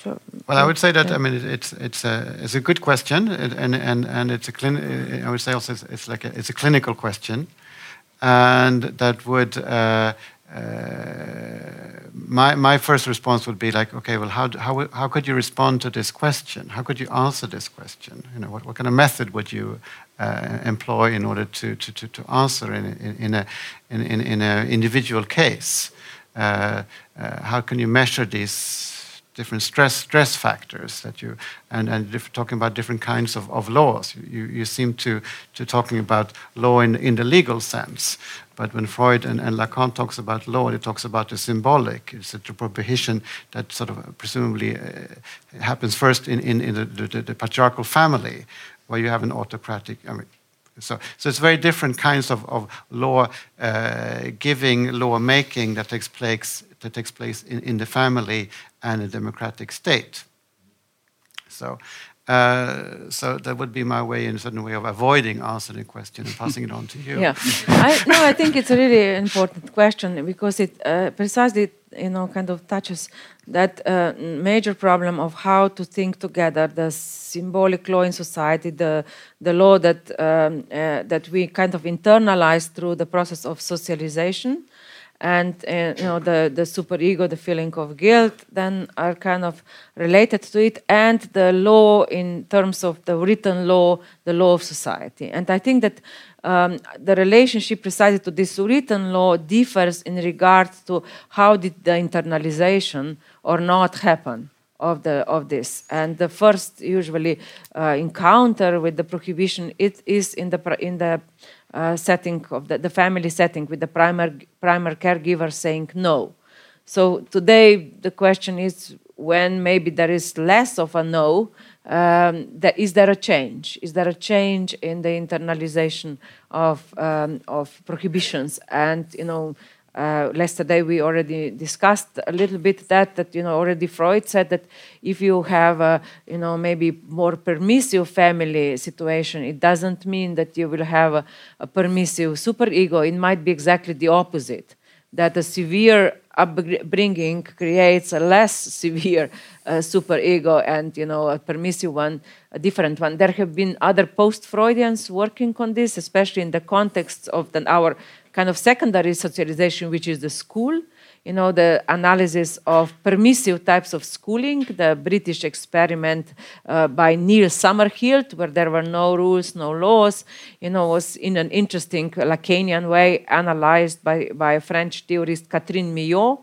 Well, I would say that I mean it- it's it's a it's a good question, and and and, and it's a clin- I would say also it's, it's like a, it's a clinical question, and that would. Uh, uh, my my first response would be like, okay, well, how how how could you respond to this question? How could you answer this question? You know, what, what kind of method would you uh, employ in order to to, to, to answer in, in, in a in, in, in a individual case? Uh, uh, how can you measure these different stress stress factors that you and and talking about different kinds of, of laws. You, you, you seem to to talking about law in in the legal sense, but when Freud and, and Lacan talks about law, it talks about the symbolic. It's a prohibition that sort of presumably uh, happens first in in, in the, the, the patriarchal family, where you have an autocratic. I mean, so, so it's very different kinds of, of law uh, giving, law making that takes place that takes place in, in the family and a democratic state. So, uh, so that would be my way, in a certain way, of avoiding answering the question and passing it on to you. Yeah, I, no, I think it's a really important question because it uh, precisely, you know, kind of touches that uh, major problem of how to think together the symbolic law in society, the the law that um, uh, that we kind of internalize through the process of socialization, and uh, you know the the superego, the feeling of guilt, then are kind of related to it, and the law in terms of the written law, the law of society. And I think that um, the relationship precisely to this written law differs in regard to how did the internalization or not happen of the of this. And the first usually uh, encounter with the prohibition it is in the in the uh, setting of the, the family setting with the primary primary caregiver saying no. So today the question is when maybe there is less of a no um, that, is there a change is there a change in the internalization of um, of prohibitions and you know uh, yesterday we already discussed a little bit that that you know already Freud said that if you have a you know maybe more permissive family situation, it doesn't mean that you will have a, a permissive superego. It might be exactly the opposite. That a severe upbringing creates a less severe uh, superego and you know a permissive one, a different one. There have been other post-Freudians working on this, especially in the context of the, our kind of secondary socialization, which is the school. You know, the analysis of permissive types of schooling, the British experiment uh, by Neill Summerhill, where there were no rules, no laws, you know, was in an interesting Lacanian way analyzed by, by a French theorist, Catherine Millot,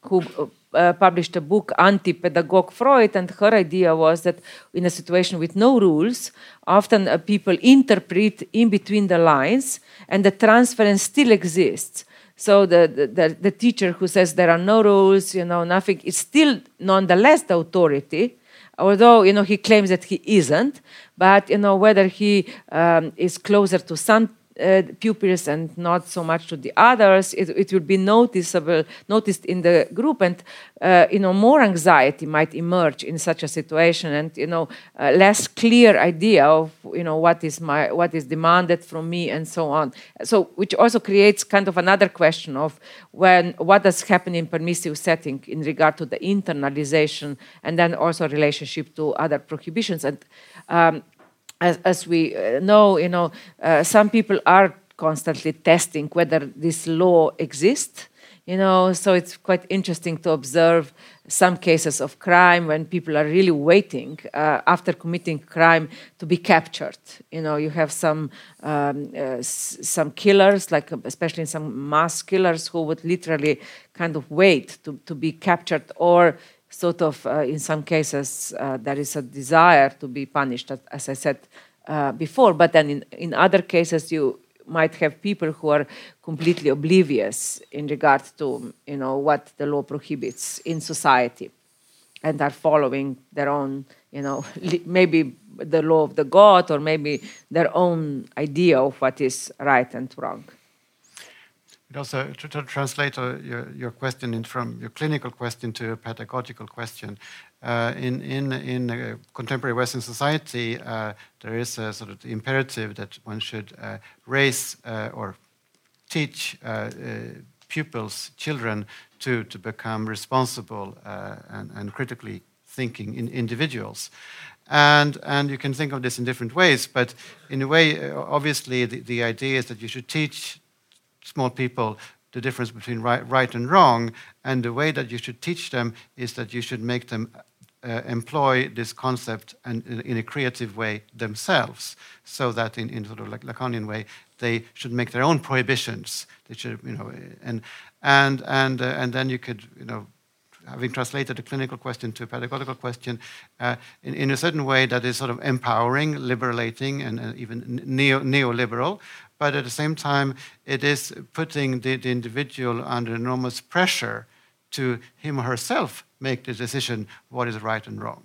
who uh, published a book, Anti-Pedagogue Freud, and her idea was that in a situation with no rules, often uh, people interpret in between the lines, and the transference still exists. So the, the, the, teacher who says there are no rules, you know, nothing, is still nonetheless the authority, although, you know, he claims that he isn't, but, you know, whether he um, is closer to some uh, pupils and not so much to the others, it, it will be noticeable, noticed in the group, and uh, you know more anxiety might emerge in such a situation, and you know uh, less clear idea of you know what is my what is demanded from me, and so on. So which also creates kind of another question of when what does happen in permissive setting in regard to the internalization, and then also relationship to other prohibitions and. Um, as, as we uh, know, you know, uh, some people are constantly testing whether this law exists. You know, so it's quite interesting to observe some cases of crime when people are really waiting uh, after committing crime to be captured. You know, you have some um, uh, some killers, like especially some mass killers, who would literally kind of wait to, to be captured or sort of, uh, in some cases, uh, there is a desire to be punished, as- I said uh, before. But then in, in other cases, you might have people who are completely oblivious in regard to, you know, what the law prohibits in society and are following their own, you know, maybe the law of the God or maybe their own idea of what is right and wrong. It also to, to translate uh, your, your question from your clinical question to a pedagogical question. Uh, in in in contemporary Western society, uh, there is a sort of imperative that one should uh, raise uh, or teach pupils, children, to, to become responsible and, and critically thinking in individuals. And, and you can think of this in different ways, but in a way, obviously, the, the idea is that you should teach small people the difference between right, right and wrong, and the way that you should teach them is that you should make them uh, employ this concept and in, in, a creative way themselves, so that in, in sort of like Lacanian way, they should make their own prohibitions. They should, you know, and and and uh, and then you could, you know, having translated a clinical question to a pedagogical question uh, in, in, a certain way that is sort of empowering, liberating, and, even neo, neoliberal. But at the same time, it is putting the, the individual under enormous pressure to him or herself make the decision what is right and wrong.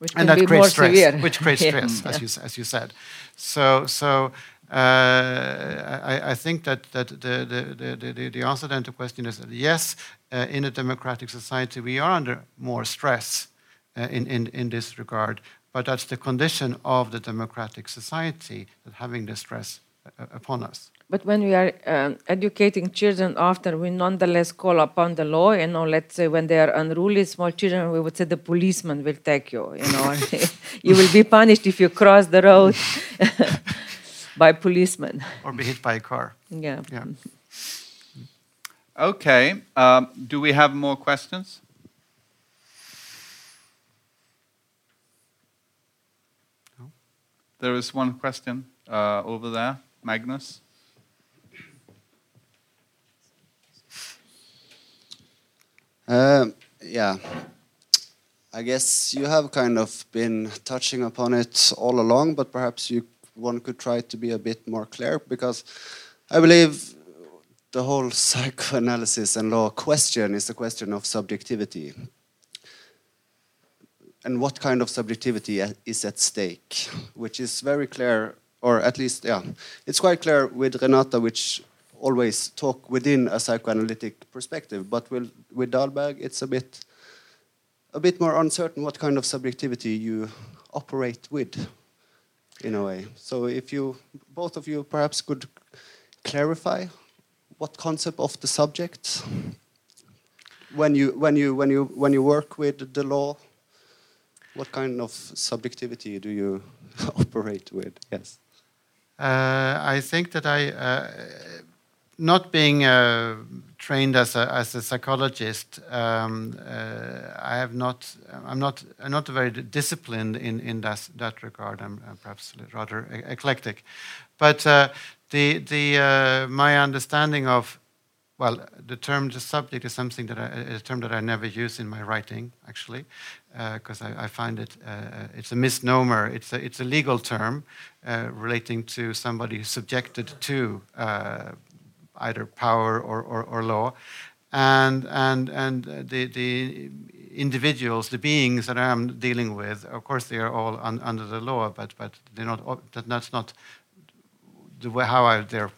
Which and that creates stress, severe. which creates stress, yeah. as, you, as you said. So, so uh, I, I, think that, that the, the, the, the, answer then to the question is that yes, uh, in a democratic society, we are under more stress uh, in, in, in this regard, but that's the condition of the democratic society, that having the stress upon us. But when we are um, educating children often we nonetheless call upon the law. You know, let's say when they are unruly small children, we would say the policeman will take you. You know, you will be punished if you cross the road. by policeman Or be hit by a car. Yeah. yeah. Okay. Um, do we have more questions? No. There is one question uh, over there. Magnus? Uh, yeah. I guess you have kind of been touching upon it all along, but perhaps you one could try to be a bit more clear because I believe the whole psychoanalysis and law question is a question of subjectivity. And what kind of subjectivity is at stake, which is very clear, or at least, yeah, it's quite clear with Renata, which always talk within a psychoanalytic perspective, but with, with Dahlberg, it's a bit, a bit more uncertain what kind of subjectivity you operate with in a way. So if you, both of you perhaps could clarify what concept of the subject when you, when you, when you, when you work with the law, what kind of subjectivity do you operate with? Yes. Uh, I think that I, uh, not being uh, trained as a, as a psychologist, um, I have not. I'm not. I'm not very disciplined in in that that regard. I'm, I'm perhaps rather eclectic, but the the my understanding of well, the term the subject is something that I, a term that I never use in my writing actually, because uh, I, I, find it uh, it's a misnomer. It's a it's a legal term uh, relating to somebody subjected to either power or, or, or law. And, and, and the, the individuals, the beings that I'm dealing with, of course, they are all un, under the law, but, but they're not, that's not the way how I, they're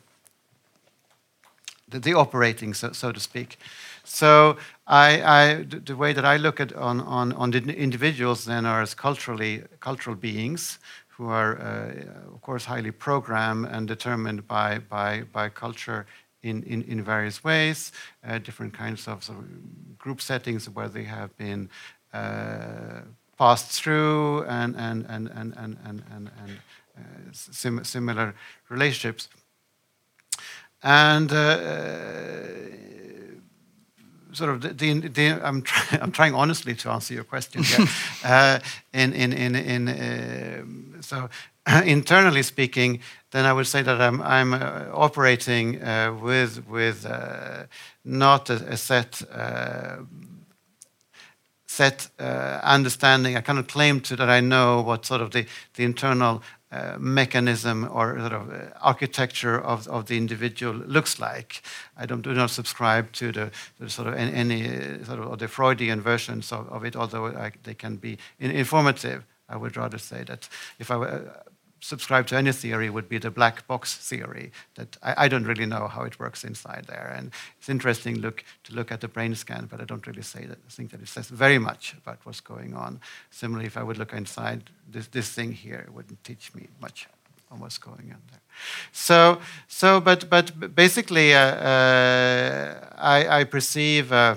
the, operating, so, so to speak. So I, I, the way that I look at on, on, on the individuals then are as culturally cultural beings who are, uh, of course, highly programmed and determined by, by, by culture in, in, in various ways, uh, different kinds of, sort of, group settings where they have been uh, passed through and, and, and, and, and, and, and, and uh, sim similar relationships. And uh, sort of the, the, the I'm, try, I'm trying honestly to answer your question here. uh, in in in in uh, so internally speaking, then I would say that I'm, I'm uh, operating uh, with, with uh, not a, a set, uh, set uh, understanding. I cannot claim to that I know what sort of the, the internal uh, mechanism or sort of uh, architecture of, of the individual looks like. I don't, do not subscribe to the, the sort of any, any, sort of the Freudian versions of, of it, although I, they can be informative. I would rather say that if I were uh, subscribe to any theory would be the black box theory that I, I, don't really know how it works inside there and it's interesting look to look at the brain scan but i don't really say that I think that it says very much about what's going on similarly if i would look inside this, this thing here it wouldn't teach me much on what's going on there. So, so but, but basically, uh, uh, I, I, perceive uh,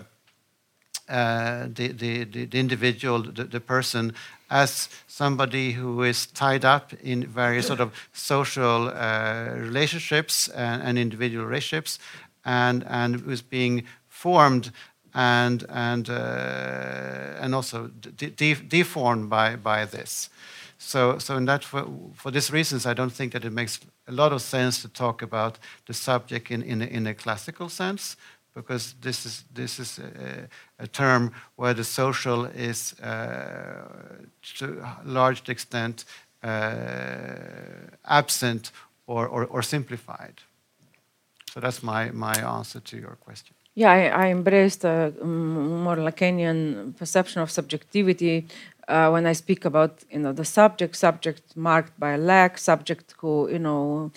uh, the, the, the, individual, the, the, person, as somebody who is tied up in various sort of social uh, relationships and, and, individual relationships, and, and who's being formed and, and, uh, and also de de deformed by, by this. So, so in that, for, for these reasons, I don't think that it makes a lot of sense to talk about the subject in, in, in a classical sense, because this is, this is a, a term where the social is, uh, to a large extent, uh, absent or, or, or simplified. So that's my, my answer to your question. Yeah, I, I embraced a more Lacanian perception of subjectivity uh, when I speak about you know the subject, subject marked by lack, subject who you know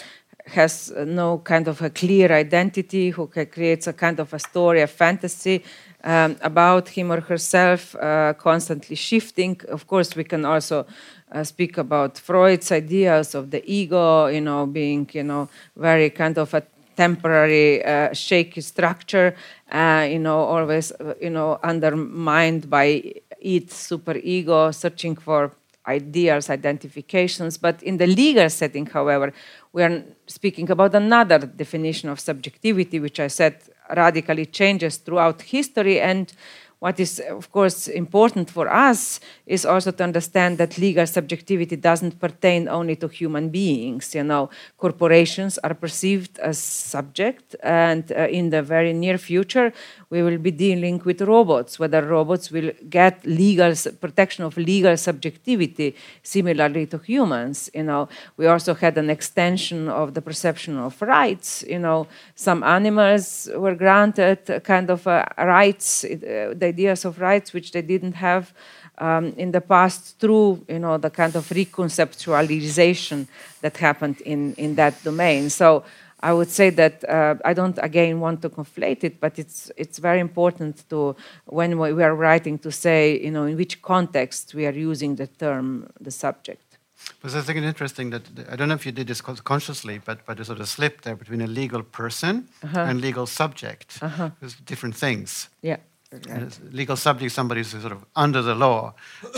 has no kind of a clear identity, who creates a kind of a story, a fantasy um, about him or herself, uh, constantly shifting. Of course, we can also uh, speak about Freud's ideas of the ego, you know, being you know very kind of a temporary uh, shaky structure, uh, you know, always uh, you know undermined by its super ego, searching for ideas, identifications. But in the legal setting, however, we are speaking about another definition of subjectivity, which I said radically changes throughout history and what is, of course, important for us is also to understand that legal subjectivity doesn't pertain only to human beings. You know, corporations are perceived as subject, and uh, in the very near future, we will be dealing with robots. Whether robots will get legal protection of legal subjectivity similarly to humans. You know, we also had an extension of the perception of rights. You know, some animals were granted kind of uh, rights. Uh, they ideas of rights which they didn't have um, in the past through you know the kind of reconceptualization that happened in in that domain so I would say that uh, I don't again want to conflate it, but it's it's very important to when we are writing to say you know in which context we are using the term the subject. But I think it's interesting that I don't know if you did this consciously, but but there's sort of slip there between a legal person uh -huh. and legal subject. Uh -huh. There's different things. Yeah legal subject somebody who's sort of under the law,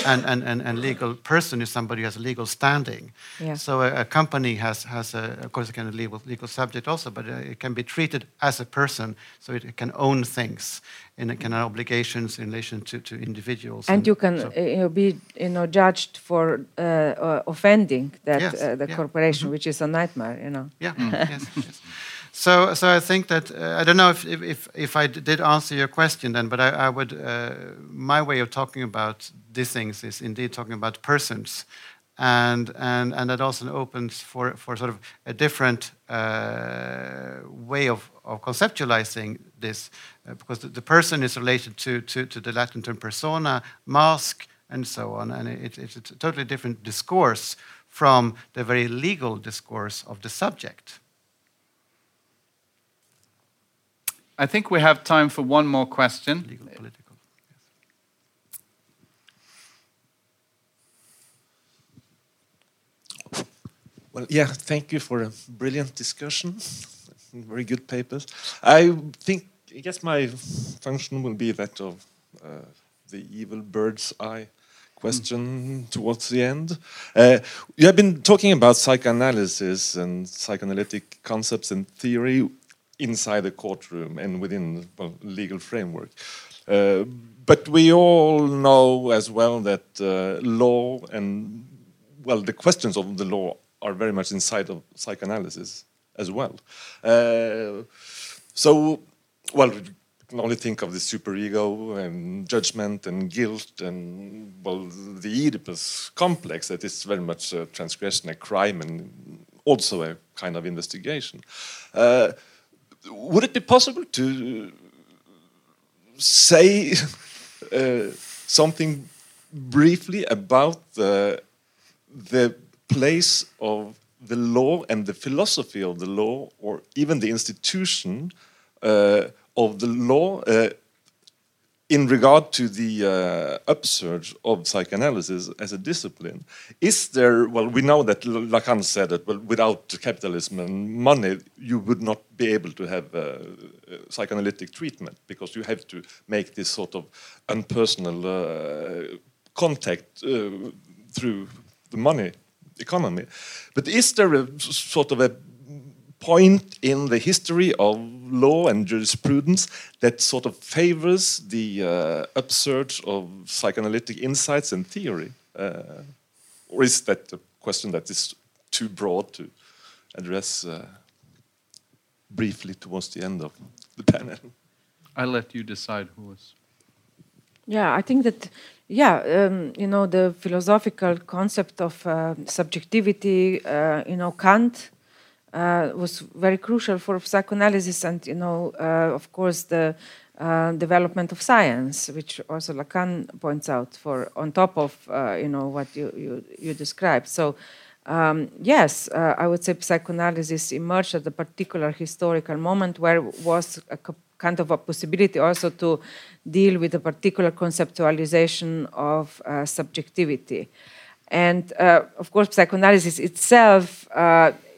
and, and, and, and legal person is somebody who has a legal standing. Yeah. So a, a, company has, has a, of course, it can be legal, legal subject also, but uh, it can be treated as a person, so it, can own things and it can have obligations in relation to, to individuals. And, and you can so. uh, be you know, judged for uh, uh offending that, yes, uh, the yeah. corporation, mm -hmm. which is a nightmare, you know. Yeah, yes, yes. So, so I think that uh, I don't know if, if, if I did answer your question then, but I, I would uh, my way of talking about these things is indeed talking about persons, and and and that also opens for for sort of a different uh, way of, of conceptualizing this, uh, because the, the, person is related to, to to the Latin term persona, mask, and so on, and it, it's a totally different discourse from the very legal discourse of the subject. I think we have time for one more question. Legal, political. Yes. Well, yeah, thank you for a brilliant discussion. Very good papers. I think, I guess my function will be that of uh, the evil bird's eye question towards the end. Uh, you have been talking about psychoanalysis and psychoanalytic concepts and theory inside the courtroom and within well, legal framework. Uh, but we all know as well that uh, law and well the questions of the law are very much inside of psychoanalysis as well. Uh, so, well, we can only think of the superego and judgment and guilt and well the Oedipus complex that is very much a transgression, a crime, and also a kind of investigation. Uh, would it be possible to say uh, something briefly about the, the place of the law and the philosophy of the law, or even the institution uh, of the law uh, in regard to the uh, upsurge of psychoanalysis as a discipline, is there, well, we know that Lacan said it, but without capitalism and money, you would not be able to have uh, psychoanalytic treatment because you have to make this sort of unpersonal uh, contact uh, through the money economy. But is there a sort of a point in the history of law and jurisprudence that sort of favors the uh, upsurge of psychoanalytic insights and theory? Uh, or is that a question that is too broad to address uh, briefly towards the end of the panel? I'll let you decide who was. Yeah, I think that, yeah, um, you know, the philosophical concept of uh, subjectivity, uh, you know, Kant was very crucial for psychoanalysis, and you know, uh, of course, the uh, development of science, which also Lacan points out, for on top of you know what you you, you described. So. Um, yes, uh, I would say psychoanalysis emerged at a particular historical moment where was a kind of a possibility also to deal with a particular conceptualization of uh, subjectivity. And uh, of course, psychoanalysis itself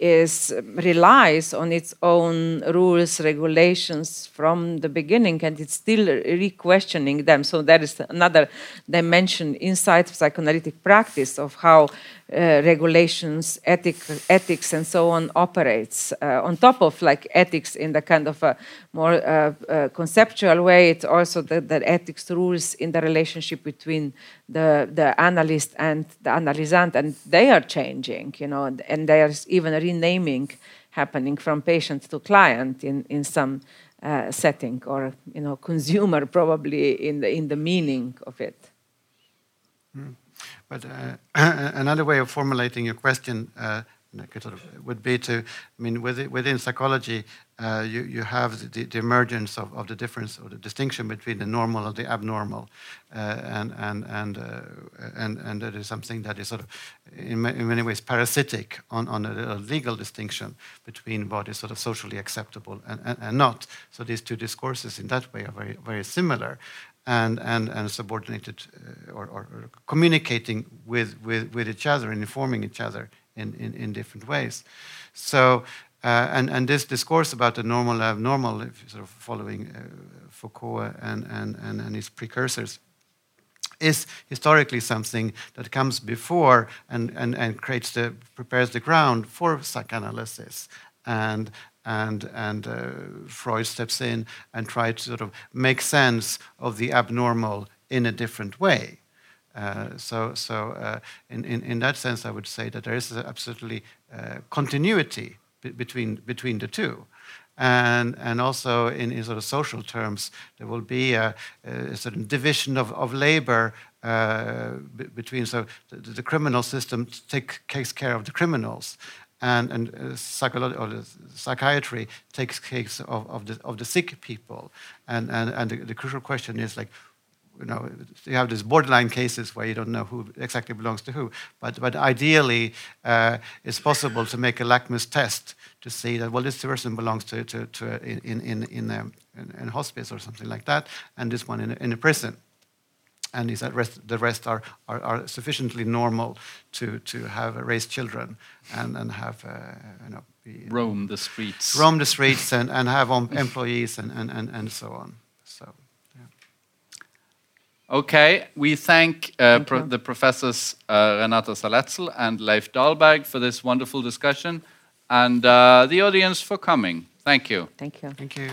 is relies on its own rules, regulations from the beginning, and it's still re-questioning them. So there is another dimension inside psychoanalytic practice of how uh, regulations, ethic, ethics, and so on operates. Uh, on top of like ethics in the kind of a more uh, uh conceptual way, it's also the, the, ethics rules in the relationship between the the analyst and the analysand, and they are changing, you know, and, and there's even a renaming happening from patient to client in in some uh, setting, or you know, consumer probably in the in the meaning of it. Mm. But uh, another way of formulating your question uh, would be to, I mean, within, within psychology, uh, you, you have the, the, emergence of, of the difference or the distinction between the normal and the abnormal, uh, and and and, uh, and and that is something that is sort of in, ma in many ways parasitic on, on a, a, legal distinction between what is sort of socially acceptable and, and, and not. So these two discourses in that way are very very similar, and, and, and subordinated uh, or, or, or, communicating with, with, with each other and informing each other in, in, in different ways. So, uh, and, and this discourse about the normal abnormal, sort of following uh, Foucault and, and, and, and his precursors, is historically something that comes before and, and, and creates the, prepares the ground for psychoanalysis and, and, and uh, Freud steps in and tries to sort of make sense of the abnormal in a different way. Uh, so, so uh, in, in, in that sense, I would say that there is absolutely uh, continuity between, between the two. And, and also in, in sort of social terms, there will be a, a certain division of, of labor uh, between, so the, the criminal system take, takes care of the criminals, and, and uh, psychology or psychiatry takes care of, of, the, of the sick people. And, and, and the, the, crucial question is like, you know, you have these borderline cases where you don't know who exactly belongs to who. But, but ideally, uh, it's possible to make a lackmus test to see that, well, this person belongs to, to, to in, in, in, um, in, in, hospice or something like that, and this one in, in a prison and is that rest, the rest are, are, are, sufficiently normal to, to have raised children and, and have uh, you know, be, roam the streets roam the streets and, and have employees and, and, and, and so on. Okay we thank, uh, pro the professors uh, renata salecl and leif dahlberg for this wonderful discussion and uh, the audience for coming. Thank you. Thank you. Thank you